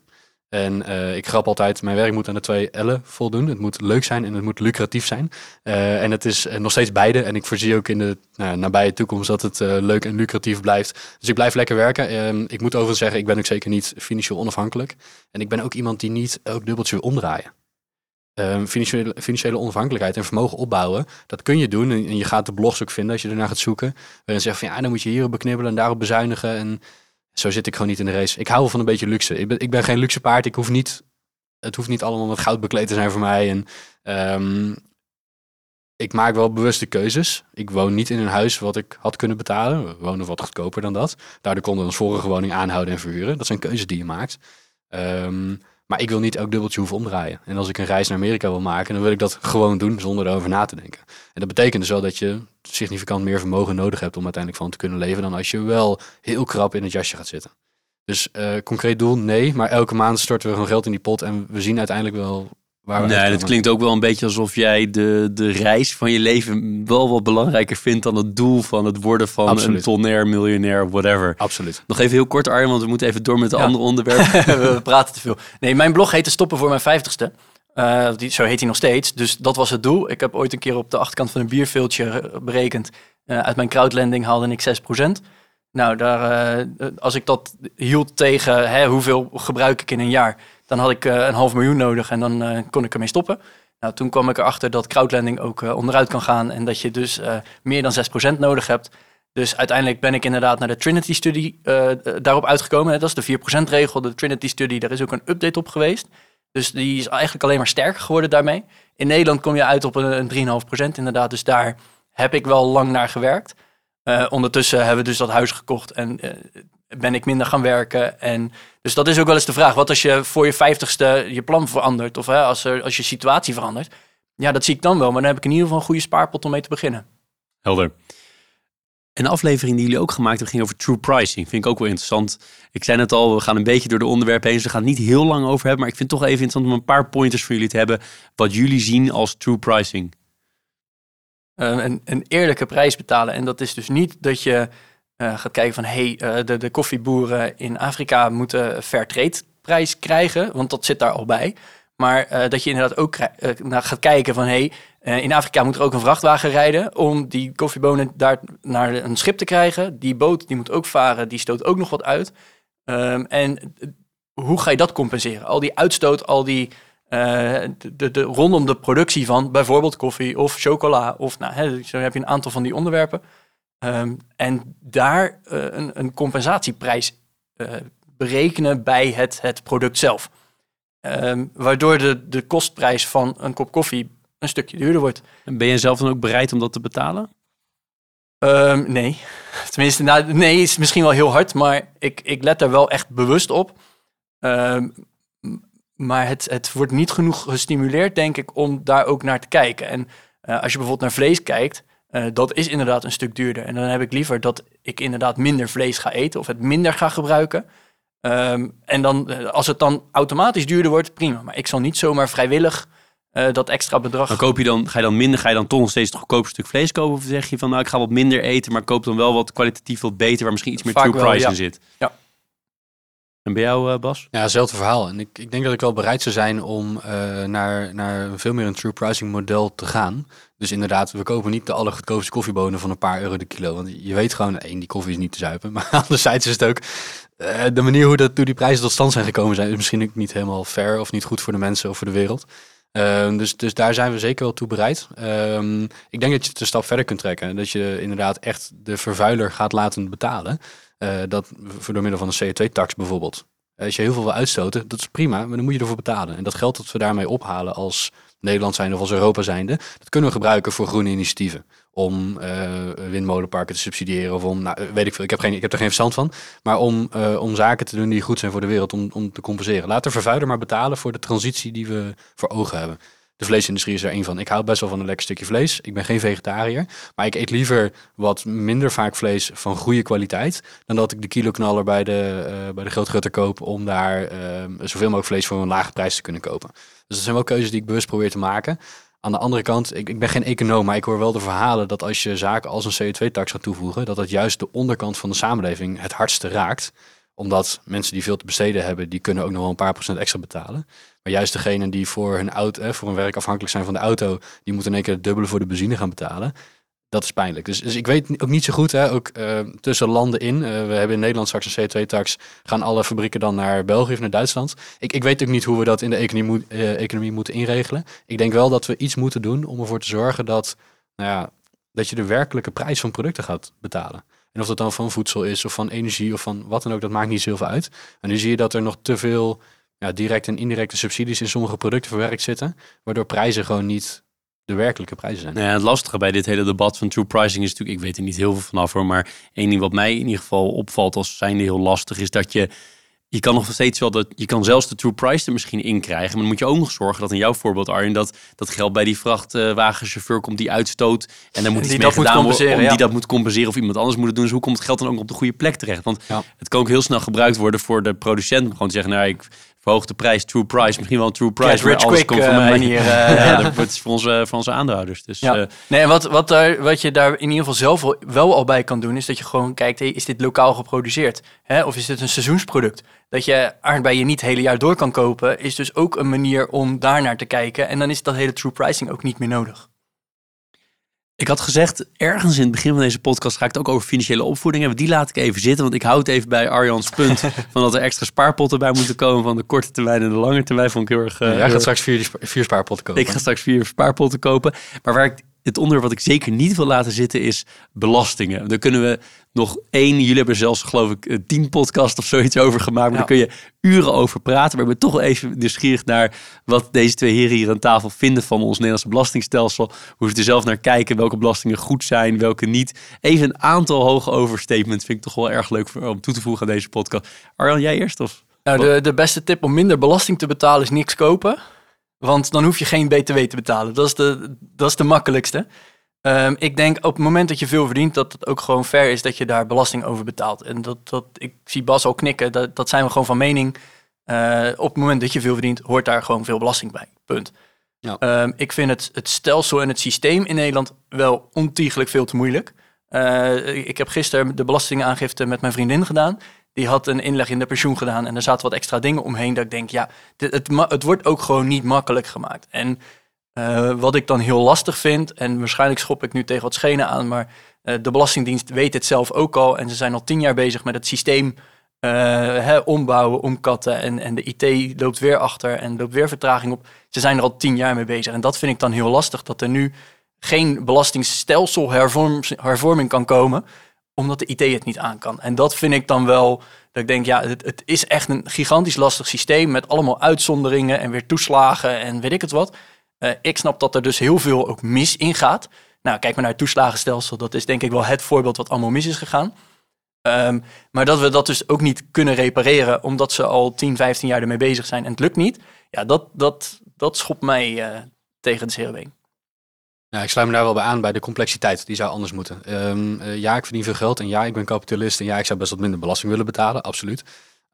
En uh, ik grap altijd, mijn werk moet aan de twee L'en voldoen. Het moet leuk zijn en het moet lucratief zijn. Uh, en het is uh, nog steeds beide. En ik voorzie ook in de nou, nabije toekomst dat het leuk en lucratief blijft. Dus ik blijf lekker werken. Ehm, ik moet overigens zeggen, ik ben ook zeker niet financieel onafhankelijk. En ik ben ook iemand die niet elk dubbeltje wil omdraaien. Um, financiële, financiële onafhankelijkheid en vermogen opbouwen, dat kun je doen. En, en je gaat de blogs ook vinden als je ernaar gaat zoeken. Waarin zegt van ja, dan moet je hierop beknibbelen en daarop bezuinigen. En zo zit ik gewoon niet in de race. Ik hou van een beetje luxe. Ik ben, ik ben geen luxe paard. Ik hoef niet, het hoeft niet allemaal met goud bekleed te zijn voor mij. En, um, ik maak wel bewuste keuzes. Ik woon niet in een huis wat ik had kunnen betalen. We wonen wat goedkoper dan dat. Daardoor konden we ons vorige woning aanhouden en verhuren. Dat zijn keuzes die je maakt. Um, Maar ik wil niet elk dubbeltje hoeven omdraaien. En als ik een reis naar Amerika wil maken, dan wil ik dat gewoon doen zonder erover na te denken. En dat betekent dus wel dat je significant meer vermogen nodig hebt om uiteindelijk van te kunnen leven dan als je wel heel krap in het jasje gaat zitten. Dus uh, concreet doel, nee. Maar elke maand storten we gewoon geld in die pot en we zien uiteindelijk wel waar Nee, het klinkt ook wel een beetje alsof jij de, de reis van je leven wel wat belangrijker vindt dan het doel van het worden van Absoluut. een tonner, miljonair, whatever. Absoluut. Nog even heel kort, Arjen, want we moeten even door met de Ja. andere onderwerpen. we praten te veel. Nee, mijn blog heette Stoppen voor mijn vijftigste. Eh, die, zo heet hij nog steeds. Dus dat was het doel. Ik heb ooit een keer op de achterkant van een bierveeltje berekend. Eh, uit mijn crowdlending haalde ik 6%. Nou, daar, eh, als ik dat hield tegen hè, hoeveel gebruik ik in een jaar, dan had ik eh, een half miljoen nodig en dan eh, kon ik ermee stoppen. Nou, toen kwam ik erachter dat crowdlending ook eh, onderuit kan gaan en dat je dus meer dan 6% nodig hebt. Dus uiteindelijk ben ik inderdaad naar de Trinity-studie daarop uitgekomen. Dat is de 4%-regel, de Trinity-studie. Daar is ook een update op geweest. Dus die is eigenlijk alleen maar sterker geworden daarmee. In Nederland kom je uit op een, een 3,5% inderdaad. Dus daar heb ik wel lang naar gewerkt. Ondertussen hebben we dus dat huis gekocht en ben ik minder gaan werken. En, dus dat is ook wel eens de vraag. Wat als je voor je vijftigste je plan verandert? Of hè, als, er, als je situatie verandert? Ja, dat zie ik dan wel. Maar dan heb ik in ieder geval een goede spaarpot om mee te beginnen. Helder. Een aflevering die jullie ook gemaakt hebben ging over true pricing. Vind ik ook wel interessant. Ik zei net al, we gaan een beetje door de onderwerpen heen. Dus we gaan het niet heel lang over hebben. Maar ik vind het toch even interessant om een paar pointers voor jullie te hebben. Wat jullie zien als true pricing. een, een eerlijke prijs betalen. En dat is dus niet dat je eh, gaat kijken van... hey, eh, de, de koffieboeren in Afrika moeten fair trade prijs krijgen. Want dat zit daar al bij. Maar eh, dat je inderdaad ook naar gaat kijken van... hey, in Afrika moet er ook een vrachtwagen rijden... om die koffiebonen daar naar een schip te krijgen. Die boot die moet ook varen, die stoot ook nog wat uit. Ehm, en hoe ga je dat compenseren? Al die uitstoot, al die... de, de, de- rondom de productie van bijvoorbeeld koffie of chocola. Of nou, hè, zo heb je een aantal van die onderwerpen. Ehm, en daar eh, een, een compensatieprijs eh, berekenen bij het, het product zelf. Ehm, waardoor de, de kostprijs van een kop koffie een stukje duurder wordt. En ben je zelf dan ook bereid om dat te betalen? Ehm, nee. Tenminste, nou, nee is misschien wel heel hard, maar ik, ik let er wel echt bewust op. Maar het, het wordt niet genoeg gestimuleerd, denk ik, om daar ook naar te kijken. En eh, als je bijvoorbeeld naar vlees kijkt, eh, dat is inderdaad een stuk duurder. En dan heb ik liever dat ik inderdaad minder vlees ga eten of het minder ga gebruiken. Ehm, en dan, eh, als het dan automatisch duurder wordt, prima. Maar ik zal niet zomaar vrijwillig eh, dat extra bedrag... Maar koop je dan, ga je dan minder, ga je dan toch nog steeds het goedkoopste stuk vlees kopen? Of zeg je van nou, ik ga wat minder eten, maar koop dan wel wat kwalitatief wat beter, waar misschien iets meer Vaak true wel, price ja. in zit? Ja. En bij jou, eh, Bas? Ja, hetzelfde verhaal. En ik, ik denk dat ik wel bereid zou zijn om eh, naar, naar veel meer een true pricing model te gaan. Dus inderdaad, we kopen niet de allergoedkoopste koffiebonen van een paar euro de kilo. Want je weet gewoon, één, die koffie is niet te zuipen. Maar anderzijds is het ook, eh, de manier hoe, dat, hoe die prijzen tot stand zijn gekomen zijn, is misschien ook niet helemaal fair of niet goed voor de mensen of voor de wereld. Ehm, dus, dus daar zijn we zeker wel toe bereid. Ehm, ik denk dat je het een stap verder kunt trekken. Dat je inderdaad echt de vervuiler gaat laten betalen. Eh, dat voor door middel van een CO2-tax bijvoorbeeld. Als je heel veel wil uitstoten, dat is prima, maar dan moet je ervoor betalen. En dat geld dat we daarmee ophalen als Nederland zijnde of als Europa zijnde, dat kunnen we gebruiken voor groene initiatieven. Om eh, windmolenparken te subsidiëren of om, nou, weet ik veel, ik heb, geen, ik heb er geen verstand van. Maar om, eh, om zaken te doen die goed zijn voor de wereld, om, om te compenseren. Laat de vervuiler maar betalen voor de transitie die we voor ogen hebben. De vleesindustrie is er één van. Ik hou best wel van een lekker stukje vlees. Ik ben geen vegetariër. Maar ik eet liever wat minder vaak vlees van goede kwaliteit. Dan dat ik de kiloknaller bij de, eh bij de grootgutter koop. Om daar eh, zoveel mogelijk vlees voor een lage prijs te kunnen kopen. Dus dat zijn wel keuzes die ik bewust probeer te maken. Aan de andere kant, ik, ik ben geen econoom, maar ik hoor wel de verhalen dat als je zaken als een CO2-tax gaat toevoegen, dat dat juist de onderkant van de samenleving het hardste raakt omdat mensen die veel te besteden hebben, die kunnen ook nog wel een paar procent extra betalen. Maar juist degenen die voor hun, auto, eh, voor hun werk afhankelijk zijn van de auto, die moeten in één keer het dubbele voor de benzine gaan betalen. Dat is pijnlijk. Dus, dus ik weet ook niet zo goed, hè, ook eh, tussen landen in. eh, we hebben in Nederland straks een CO2-tax. Gaan alle fabrieken dan naar België of naar Duitsland? Ik, ik weet ook niet hoe we dat in de economie, economie moeten inregelen. Ik denk wel dat we iets moeten doen om ervoor te zorgen dat, nou ja, dat je de werkelijke prijs van producten gaat betalen. En of dat dan van voedsel is of van energie of van wat dan ook, dat maakt niet zoveel uit. En nu zie je dat er nog te veel ja, directe en indirecte subsidies in sommige producten verwerkt zitten, waardoor prijzen gewoon niet de werkelijke prijzen zijn. Nou ja, het lastige bij dit hele debat van true pricing is natuurlijk, ik weet er niet heel veel vanaf hoor, maar één ding wat mij in ieder geval opvalt als zijnde heel lastig is dat je, je kan nog steeds wel dat je kan zelfs de true price er misschien in krijgen. Maar dan moet je ook nog zorgen dat in jouw voorbeeld, Arjen, dat dat geld bij die vrachtwagenchauffeur komt die uitstoot. En dan moet Die iets mee gedaan worden. om ja. Die dat moet compenseren of iemand anders moet het doen. Dus hoe komt het geld dan ook op de goede plek terecht? Want Ja. het kan ook heel snel gebruikt worden voor de producent. om Gewoon te zeggen, nou ik de prijs, true price. Misschien wel een true price. Rich quick komt eh, mij. manier. eh, ja, dat wordt voor onze, voor onze aandeelhouders. Dus Ja. eh, Nee, en wat, wat, daar, wat je daar in ieder geval zelf wel, al bij kan doen, is dat je gewoon kijkt, hey, is dit lokaal geproduceerd? Hè? Of is dit een seizoensproduct? Dat je aardbeien niet het hele jaar door kan kopen, is dus ook een manier om daarnaar te kijken. En dan is dat hele true pricing ook niet meer nodig. Ik had gezegd, ergens in het begin van deze podcast ga ik het ook over financiële opvoeding hebben. Die laat ik even zitten, want ik houd even bij Arjans punt van dat er extra spaarpotten bij moeten komen van de korte termijn en de lange termijn. Vond ik heel erg... eh, Jij gaat straks vier, vier spaarpotten kopen. ik ga straks vier spaarpotten kopen. Maar waar ik het onderwerp wat ik zeker niet wil laten zitten is belastingen. Daar kunnen we nog één, jullie hebben er zelfs geloof ik eh, tien podcast of zoiets over gemaakt. Maar Ja. daar kun je uren over praten. Maar ik ben toch wel even nieuwsgierig naar wat deze twee heren hier aan tafel vinden van ons Nederlandse belastingstelsel. Hoe ze er zelf naar kijken, welke belastingen goed zijn, welke niet. Even een aantal hoge overstatements vind ik toch wel erg leuk voor, om toe te voegen aan deze podcast. Arjan, jij eerst of? Nou, de, de beste tip om minder belasting te betalen is niks kopen. Want dan hoef je geen BTW te betalen. Dat is de, dat is de makkelijkste. Ehm, ik denk op het moment dat je veel verdient, dat het ook gewoon fair is dat je daar belasting over betaalt. En dat, dat, ik zie Bas al knikken, dat, dat zijn we gewoon van mening. Eh, op het moment dat je veel verdient, hoort daar gewoon veel belasting bij. Punt. Ja. Ehm, ik vind het, het stelsel en het systeem in Nederland wel ontiegelijk veel te moeilijk. Eh, ik heb gisteren de belastingaangifte met mijn vriendin gedaan. Die had een inleg in de pensioen gedaan en er zaten wat extra dingen omheen. Dat ik denk, ja, dit- het, het wordt ook gewoon niet makkelijk gemaakt. En eh, wat ik dan heel lastig vind, en waarschijnlijk schop ik nu tegen wat schenen aan, maar eh, de Belastingdienst weet het zelf ook al. En ze zijn al tien jaar bezig met het systeem eh, ombouwen, omkatten. En, en de IT loopt weer achter en loopt weer vertraging op. Ze zijn er al tien jaar mee bezig. En dat vind ik dan heel lastig, dat er nu geen belastingstelselhervorming kan komen, omdat de IT het niet aan kan. En dat vind ik dan wel, dat ik denk, ja, het is echt een gigantisch lastig systeem met allemaal uitzonderingen en weer toeslagen en weet ik het wat. Eh, ik snap dat er dus heel veel ook mis in gaat. Nou, kijk maar naar het toeslagenstelsel. Dat is denk ik wel het voorbeeld wat allemaal mis is gegaan. Ehm, maar dat we dat dus ook niet kunnen repareren, omdat ze al 10, 15 jaar ermee bezig zijn en het lukt niet. Ja, dat, dat, dat schopt mij eh, tegen de CRW. Ja, ik sluit me daar wel bij aan bij de complexiteit. Die zou anders moeten. Ehm, eh, ja, ik verdien veel geld en ja, ik ben kapitalist en ja, ik zou best wat minder belasting willen betalen, absoluut.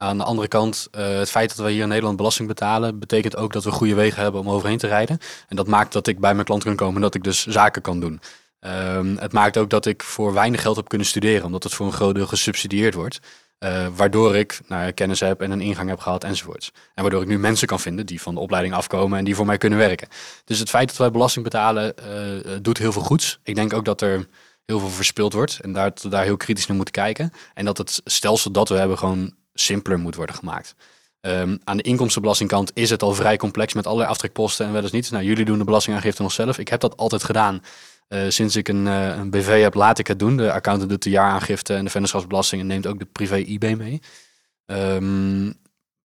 Aan de andere kant, eh, het feit dat we hier in Nederland belasting betalen, betekent ook dat we goede wegen hebben om overheen te rijden. En dat maakt dat ik bij mijn klant kan komen en dat ik dus zaken kan doen. Ehm, het maakt ook dat ik voor weinig geld heb kunnen studeren, omdat het voor een groot deel gesubsidieerd wordt. Eh, waardoor ik nou, kennis heb en een ingang heb gehad enzovoorts. En waardoor ik nu mensen kan vinden die van de opleiding afkomen en die voor mij kunnen werken. Dus het feit dat wij belasting betalen eh, doet heel veel goeds. Ik denk ook dat er heel veel verspild wordt en daar, daar heel kritisch naar moeten kijken. En dat het stelsel dat we hebben gewoon simpeler moet worden gemaakt. Ehm, aan de inkomstenbelastingkant is het al vrij complex met allerlei aftrekposten en wel eens niet. Nou, jullie doen de belastingaangifte nog zelf. Ik heb dat altijd gedaan. Eh, sinds ik een, eh, een BV heb, laat ik het doen. De accountant doet de jaaraangifte en de vennootschapsbelasting en neemt ook de privé-IB mee. Ehm,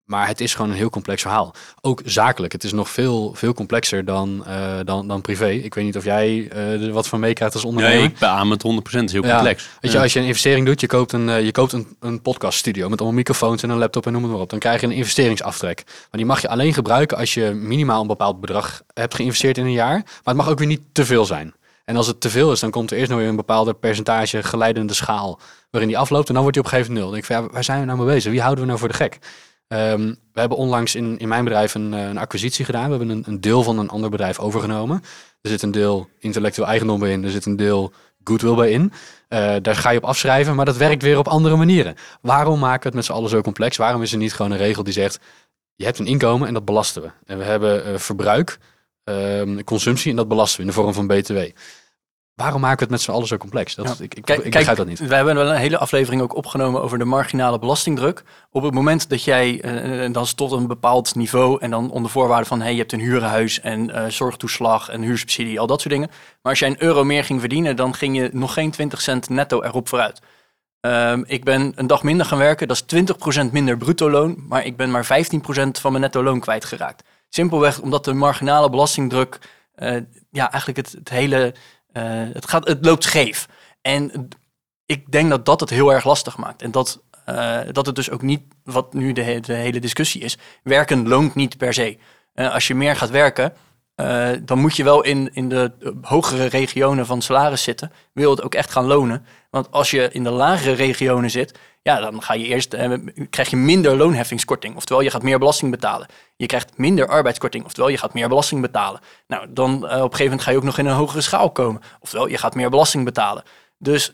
maar het is gewoon een heel complex verhaal. Ook zakelijk. Het is nog veel, veel complexer dan, eh, dan, dan privé. Ik weet niet of jij eh, er wat van meekrijgt als ondernemer. Nee, ik beaam het 100%. Het is heel Ja. complex. Weet je, Ja. als je een investering doet, je koopt een, eh, je koopt een, een podcaststudio met allemaal microfoons en een laptop en noem het maar op. Dan krijg je een investeringsaftrek. Maar die mag je alleen gebruiken als je minimaal een bepaald bedrag hebt geïnvesteerd in een jaar. Maar het mag ook weer niet te veel zijn. En als het te veel is, dan komt er eerst nog weer een bepaalde percentage geleidende schaal waarin die afloopt. En dan wordt die op een gegeven moment nul. Dan denk ik van, ja, waar zijn we nou mee bezig? Wie houden we nou voor de gek? Ehm, we hebben onlangs in, in mijn bedrijf een, eh, een acquisitie gedaan. We hebben een, een deel van een ander bedrijf overgenomen. Er zit een deel intellectueel eigendom bij in. Er zit een deel goodwill bij in. Eh, daar ga je op afschrijven, maar dat werkt weer op andere manieren. Waarom maken we het met z'n allen zo complex? Waarom is er niet gewoon een regel die zegt... je hebt een inkomen en dat belasten we. En we hebben eh, verbruik, ehm, consumptie en dat belasten we in de vorm van BTW. Waarom maken we het met z'n allen zo complex? Dat, Ja. Ik, ik, Kijk, ik begrijp dat niet. We hebben wel een hele aflevering ook opgenomen over de marginale belastingdruk. Op het moment dat jij, eh, dan is het tot een bepaald niveau en dan onder voorwaarde van hey, je hebt een huurhuis en eh, zorgtoeslag en huursubsidie, al dat soort dingen. Maar als jij een euro meer ging verdienen, dan ging je nog geen 20 cent netto erop vooruit. Ehm, ik ben een dag minder gaan werken, dat is 20% minder bruto loon, maar ik ben maar 15% van mijn netto loon kwijtgeraakt. Simpelweg omdat de marginale belastingdruk, eh, ja, eigenlijk het, het hele, eh, het, gaat, het loopt scheef. En ik denk dat dat het heel erg lastig maakt. En dat eh, dat het dus ook niet, wat nu de hele discussie is, werken loont niet per se. Eh, als je meer gaat werken, eh, dan moet je wel in, in de eh, hogere regionen van salaris zitten. Wil het ook echt gaan lonen. Want als je in de lagere regionen zit, ja, dan ga je eerst, eh, krijg je minder loonheffingskorting. Oftewel, je gaat meer belasting betalen. Je krijgt minder arbeidskorting. Oftewel, je gaat meer belasting betalen. Nou, dan op een gegeven moment ga je ook nog in een hogere schaal komen. Oftewel, je gaat meer belasting betalen. Dus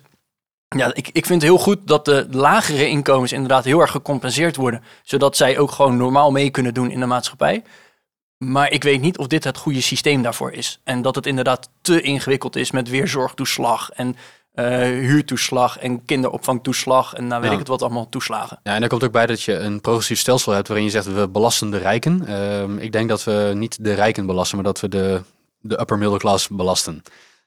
ja, ik, ik vind heel goed dat de lagere inkomens inderdaad heel erg gecompenseerd worden. Zodat zij ook gewoon normaal mee kunnen doen in de maatschappij. Maar ik weet niet of dit het goede systeem daarvoor is. En dat het inderdaad te ingewikkeld is met weer zorgtoeslag en eh, huurtoeslag en kinderopvangtoeslag en nou weet Ja. ik het wat allemaal toeslagen. Ja, en er komt ook bij dat je een progressief stelsel hebt waarin je zegt we belasten de rijken. Ehm, ik denk dat we niet de rijken belasten, maar dat we de, de upper middle class belasten.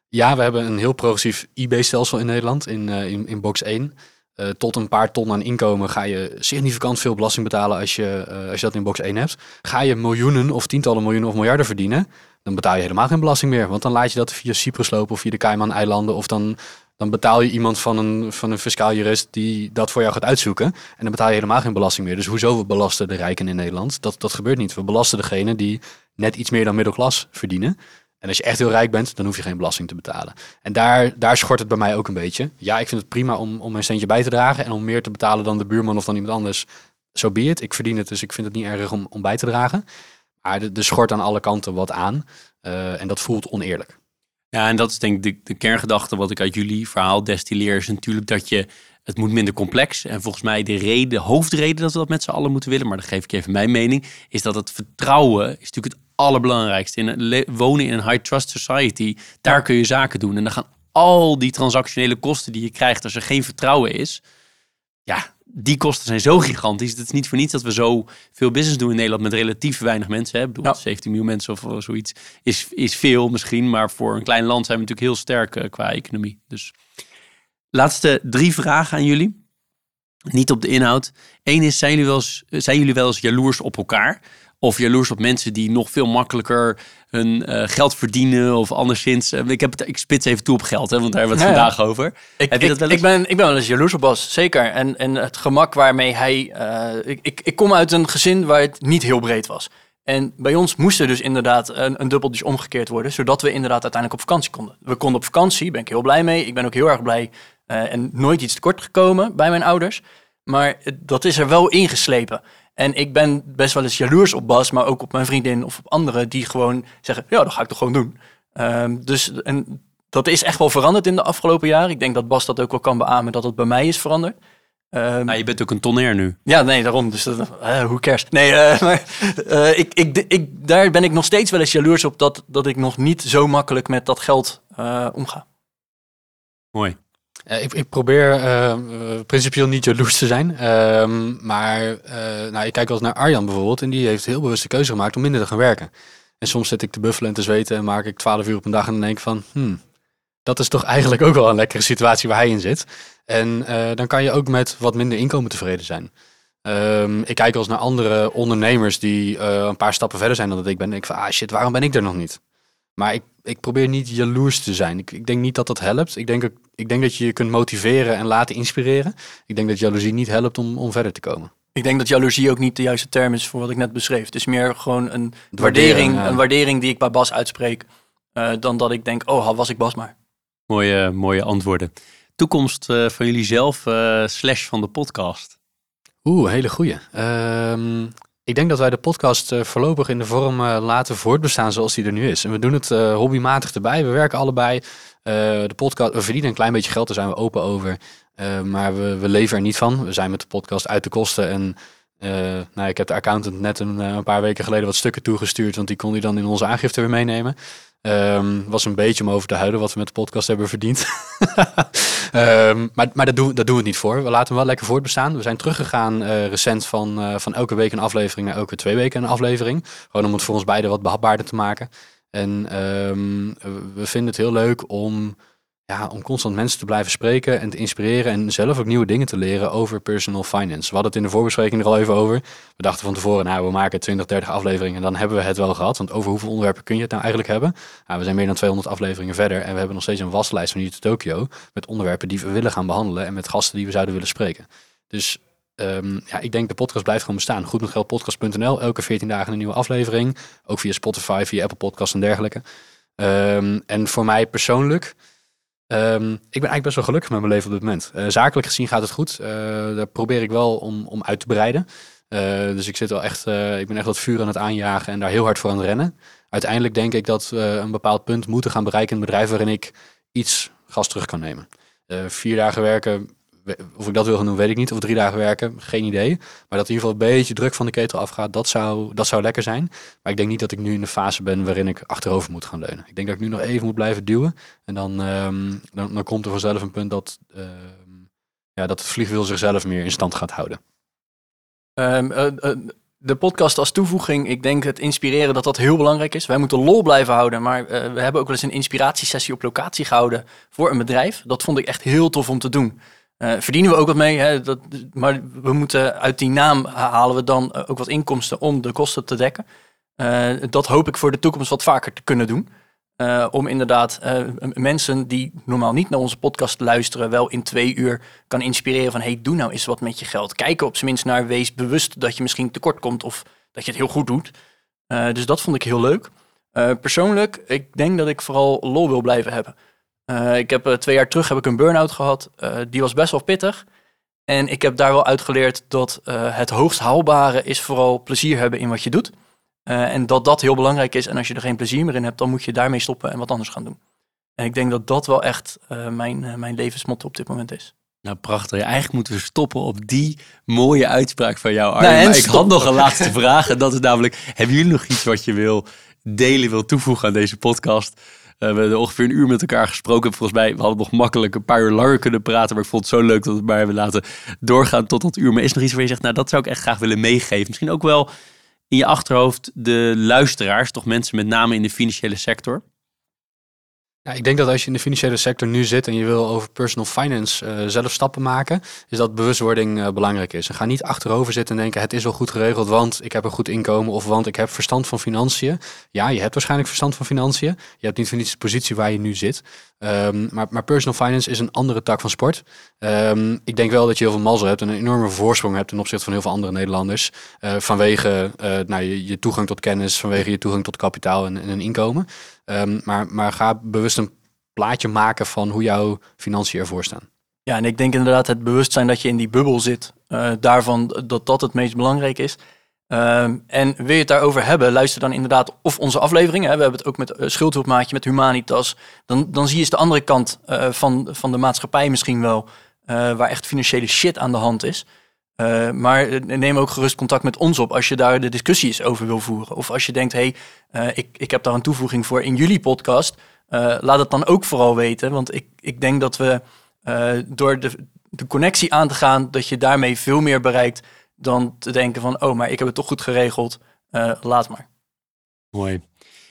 Ja, we hebben een heel progressief IB-stelsel in Nederland, in, eh, in, in box 1. Eh, tot een paar ton aan inkomen ga je significant veel belasting betalen als je, eh, als je dat in box 1 hebt. Ga je miljoenen of tientallen miljoenen of miljarden verdienen, dan betaal je helemaal geen belasting meer. Want dan laat je dat via Cyprus lopen of via de Cayman-eilanden of dan dan betaal je iemand van een, van een fiscaal jurist die dat voor jou gaat uitzoeken. En dan betaal je helemaal geen belasting meer. Dus hoezo we belasten de rijken in Nederland? Dat, dat gebeurt niet. We belasten degene die net iets meer dan middelklas verdienen. En als je echt heel rijk bent, dan hoef je geen belasting te betalen. En daar, daar schort het bij mij ook een beetje. Ja, ik vind het prima om, om een centje bij te dragen. En om meer te betalen dan de buurman of dan iemand anders. Zo be it. Ik verdien het, dus ik vind het niet erg om, om bij te dragen. Maar er schort aan alle kanten wat aan. Eh, en dat voelt oneerlijk. Ja, en dat is denk ik de, de kerngedachte wat ik uit jullie verhaal destilleer. Is natuurlijk dat je, het moet minder complex. En volgens mij de reden, de hoofdreden dat we dat met z'n allen moeten willen, maar dan geef ik even mijn mening, is dat het vertrouwen is natuurlijk het allerbelangrijkste. In een wonen in een high trust society, daar kun je zaken doen. En dan gaan al die transactionele kosten die je krijgt als er geen vertrouwen is, ja, die kosten zijn zo gigantisch. Het is niet voor niets dat we zo veel business doen in Nederland met relatief weinig mensen. Hè. Ik bedoel, Ja. 17 miljoen mensen of, of zoiets is, is veel misschien. Maar voor een klein land zijn we natuurlijk heel sterk eh, qua economie. Dus laatste drie vragen aan jullie. Niet op de inhoud. Eén is, zijn jullie, wel eens, zijn jullie wel eens jaloers op elkaar? Of jaloers op mensen die nog veel makkelijker hun eh, geld verdienen of anderszins. eh, ik, heb het, ik spits even toe op geld, hè, want daar hebben we het Ja, ja. vandaag over. Ik, Heb je ik, dat wel ik, ben, ik ben wel eens jaloers op Bas, zeker. En, en het gemak waarmee hij... eh, ik, ik, ik kom uit een gezin waar het niet heel breed was. En bij ons moest er dus inderdaad een, een dubbeltjes omgekeerd worden... zodat we inderdaad uiteindelijk op vakantie konden. We konden op vakantie, ben ik heel blij mee. Ik ben ook heel erg blij en nooit iets tekort gekomen bij mijn ouders. Maar dat is er wel ingeslepen. En ik ben best wel eens jaloers op Bas, maar ook op mijn vriendin of op anderen... die gewoon zeggen, ja, dat ga ik toch gewoon doen. Ehm, dus en dat is echt wel veranderd in de afgelopen jaren. Ik denk dat Bas dat ook wel kan beamen dat het bij mij is veranderd. Nou, je bent ook een tonner nu. ja, nee, daarom. Dus dat, hoe kerst? Nee, eh, maar eh, ik, ik, ik, daar ben ik nog steeds wel eens jaloers op dat, dat ik nog niet zo makkelijk met dat geld eh, omga. Mooi. Eh, ik, probeer eh, eh, principieel niet jaloers te zijn. Ehm, maar eh, nou, ik kijk wel eens naar Arjan bijvoorbeeld. En die heeft heel bewust de keuze gemaakt om minder te gaan werken. En soms zit ik te buffelen en te zweten en maak ik 12 uur op een dag. En dan denk ik van, hmm, dat is toch eigenlijk ook wel een lekkere situatie waar hij in zit. En dan kan je ook met wat minder inkomen tevreden zijn. Ehm, ik kijk wel eens naar andere ondernemers die een paar stappen verder zijn dan dat ik ben. En ik van, ah shit, waarom ben ik er nog niet? Maar ik, ik probeer niet jaloers te zijn. Ik, ik denk niet dat dat helpt. Ik denk, ik denk dat je je kunt motiveren en laten inspireren. Ik denk dat jaloezie niet helpt om, om verder te komen. Ik denk dat jaloezie ook niet de juiste term is voor wat ik net beschreef. Het is meer gewoon een waardering, ja. een waardering die ik bij Bas uitspreek. eh, dan dat ik denk, oh, was ik Bas maar. Mooie, mooie antwoorden. Toekomst eh, van jullie zelf eh, slash van de podcast. Oeh, hele goeie. Ehm, ik denk dat wij de podcast eh, voorlopig in de vorm eh, laten voortbestaan zoals die er nu is. En we doen het eh, hobbymatig erbij. We werken allebei. De podcast, we verdienen een klein beetje geld, daar zijn we open over. Maar we, we leven er niet van. We zijn met de podcast uit de kosten. En nou, ik heb de accountant net een, een paar weken geleden wat stukken toegestuurd. Want die kon hij dan in onze aangifte weer meenemen. Ehm, was een beetje om over te huilen wat we met de podcast hebben verdiend. Ehm, maar maar dat, doen, dat doen we het niet voor. We laten hem wel lekker voortbestaan. We zijn teruggegaan eh, recent van, eh, van elke week een aflevering naar elke twee weken een aflevering. Gewoon om het voor ons beiden wat behapbaarder te maken. En ehm, we vinden het heel leuk om, ja, om constant mensen te blijven spreken en te inspireren. En zelf ook nieuwe dingen te leren over personal finance. We hadden het in de voorbespreking er al even over. We dachten van tevoren, nou, we maken 20, 30 afleveringen en dan hebben we het wel gehad. Want over hoeveel onderwerpen kun je het nou eigenlijk hebben? Nou, we zijn meer dan 200 afleveringen verder en we hebben nog steeds een waslijst van hier Tokio. Met onderwerpen die we willen gaan behandelen en met gasten die we zouden willen spreken. Dus ehm, ja, ik denk de podcast blijft gewoon bestaan. Goedmetgeldpodcast.nl, elke 14 dagen een nieuwe aflevering. Ook via Spotify, via Apple Podcasts en dergelijke. Ehm, en voor mij persoonlijk, ehm, ik ben eigenlijk best wel gelukkig met mijn leven op dit moment. Uh, zakelijk gezien gaat het goed. Uh, daar probeer ik wel om, om uit te breiden. Uh, dus ik zit wel echt, ik ben echt wat vuur aan het aanjagen en daar heel hard voor aan het rennen. Uiteindelijk denk ik dat we een bepaald punt moeten gaan bereiken in het bedrijf waarin ik iets gas terug kan nemen. vier dagen werken of ik dat wil gaan doen, weet ik niet. Of drie dagen werken, geen idee. Maar dat in ieder geval een beetje druk van de ketel afgaat, dat zou, dat zou lekker zijn. Maar ik denk niet dat ik nu in de fase ben waarin ik achterover moet gaan leunen. Ik denk dat ik nu nog even moet blijven duwen. En dan, um, dan, dan, komt er vanzelf een punt dat, uh, ja, dat het vliegwiel zichzelf meer in stand gaat houden. Um, uh, uh, de podcast als toevoeging, ik denk het inspireren dat dat heel belangrijk is. Wij moeten lol blijven houden, maar we hebben ook wel eens een inspiratiesessie op locatie gehouden voor een bedrijf. Dat vond ik echt heel tof om te doen. Uh, verdienen we ook wat mee, hè, dat, maar we moeten uit die naam halen we dan ook wat inkomsten om de kosten te dekken. Uh, dat hoop ik voor de toekomst wat vaker te kunnen doen. Om inderdaad mensen die normaal niet naar onze podcast luisteren, wel in twee uur kan inspireren van hey, doe nou eens wat met je geld. Kijk op zijn minst naar, wees bewust dat je misschien tekort komt of dat je het heel goed doet. dus dat vond ik heel leuk. persoonlijk, ik denk dat ik vooral lol wil blijven hebben. Uh, ik heb uh, twee jaar terug heb ik een burn-out gehad. Uh, die was best wel pittig. En ik heb daar wel uitgeleerd dat het hoogst haalbare is vooral plezier hebben in wat je doet. en dat dat heel belangrijk is. En als je er geen plezier meer in hebt, dan moet je daarmee stoppen en wat anders gaan doen. En ik denk dat dat wel echt mijn, mijn levensmotto op dit moment is. Nou, prachtig. Eigenlijk moeten we stoppen op die mooie uitspraak van jou, Arjen. Maar ik had nog een laatste vraag. En dat is namelijk, hebben jullie nog iets wat je wil delen, wil toevoegen aan deze podcast? We hebben ongeveer een uur met elkaar gesproken. Volgens mij, we hadden nog makkelijk een paar uur langer kunnen praten. Maar ik vond het zo leuk dat we het maar hebben laten doorgaan tot dat uur. Maar is er nog iets waar je zegt, nou dat zou ik echt graag willen meegeven. Misschien ook wel in je achterhoofd de luisteraars, toch mensen met name in de financiële sector. Ik denk dat als je in de financiële sector nu zit en je wil over personal finance uh, zelf stappen maken, is dat bewustwording uh, belangrijk is. En ga niet achterover zitten en denken het is wel goed geregeld, want ik heb een goed inkomen of want ik heb verstand van financiën. Ja, je hebt waarschijnlijk verstand van financiën. Je hebt niet voor niets de positie waar je nu zit. Um, maar, maar, personal finance is een andere tak van sport. Um, ik denk wel dat je heel veel mazzel hebt en een enorme voorsprong hebt ten opzichte van heel veel andere Nederlanders. Uh, vanwege nou, je, je, toegang tot kennis, vanwege je toegang tot kapitaal en, en een inkomen. Um, maar, maar ga bewust een plaatje maken van hoe jouw financiën ervoor staan. Ja, en ik denk inderdaad het bewustzijn dat je in die bubbel zit, uh, daarvan dat dat het meest belangrijk is. Um, en wil je het daarover hebben, luister dan inderdaad of onze afleveringen. We hebben het ook met uh, Schuldhulpmaatje, met Humanitas. Dan, dan zie je eens de andere kant uh, van, van de maatschappij misschien wel, waar echt financiële shit aan de hand is. Uh, maar neem ook gerust contact met ons op als je daar de discussies over wil voeren. Of als je denkt, hé, hey, uh, ik, ik heb daar een toevoeging voor in jullie podcast. Uh, laat het dan ook vooral weten. Want ik, ik denk dat we door de, de connectie aan te gaan, dat je daarmee veel meer bereikt dan te denken van, oh, maar ik heb het toch goed geregeld. laat maar. Mooi.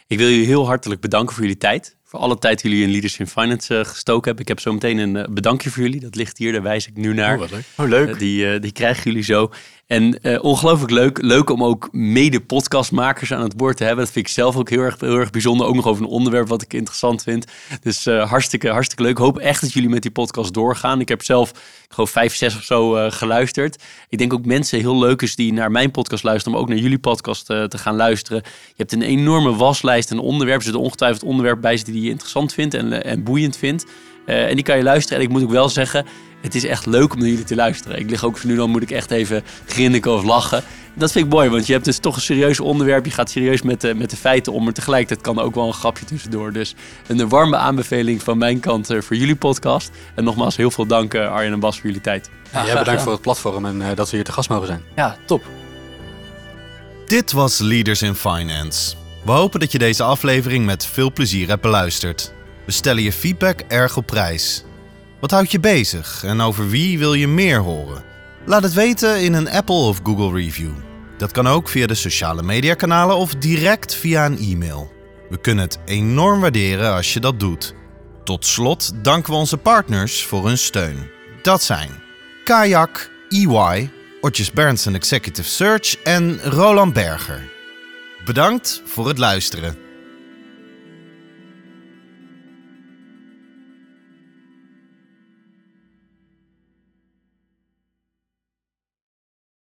Ik wil jullie heel hartelijk bedanken voor jullie tijd voor alle tijd die jullie in Leaders in Finance uh, gestoken hebben. Ik heb zo meteen een uh, bedankje voor jullie. Dat ligt hier, daar wijs ik nu naar. Oh, leuk. Oh, leuk. Uh, die, die krijgen jullie zo. En uh, ongelooflijk leuk. Leuk om ook mede-podcastmakers aan het woord te hebben. Dat vind ik zelf ook heel erg, heel erg bijzonder. Ook nog over een onderwerp wat ik interessant vind. Dus uh, hartstikke, hartstikke leuk. Ik hoop echt dat jullie met die podcast doorgaan. Ik heb zelf gewoon vijf, zes of zo uh, geluisterd. Ik denk ook mensen heel leuk is die naar mijn podcast luisteren, maar ook naar jullie podcast te gaan luisteren. Je hebt een enorme waslijst en onderwerpen. Er zit ongetwijfeld onderwerp bij die je interessant vindt en, en boeiend vindt. en die kan je luisteren. En ik moet ook wel zeggen, het is echt leuk om naar jullie te luisteren. Ik lig ook voor nu dan moet ik echt even grinniken of lachen. Dat vind ik mooi, want je hebt dus toch een serieus onderwerp. Je gaat serieus met de, met de feiten om, maar tegelijkertijd kan er ook wel een grapje tussendoor. Dus een warme aanbeveling van mijn kant eh, voor jullie podcast. En nogmaals heel veel dank uh, Arjen en Bas voor jullie tijd. Ja, bedankt voor het platform en uh, dat we hier te gast mogen zijn. Ja, top. Dit was Leaders in Finance. We hopen dat je deze aflevering met veel plezier hebt beluisterd. We stellen je feedback erg op prijs. Wat houdt je bezig en over wie wil je meer horen? Laat het weten in een Apple of Google review. Dat kan ook via de sociale mediakanalen of direct via een e-mail. We kunnen het enorm waarderen als je dat doet. Tot slot danken we onze partners voor hun steun. Dat zijn Kayak, EY, Otjes Berndsen Executive Search en Roland Berger. Bedankt voor het luisteren.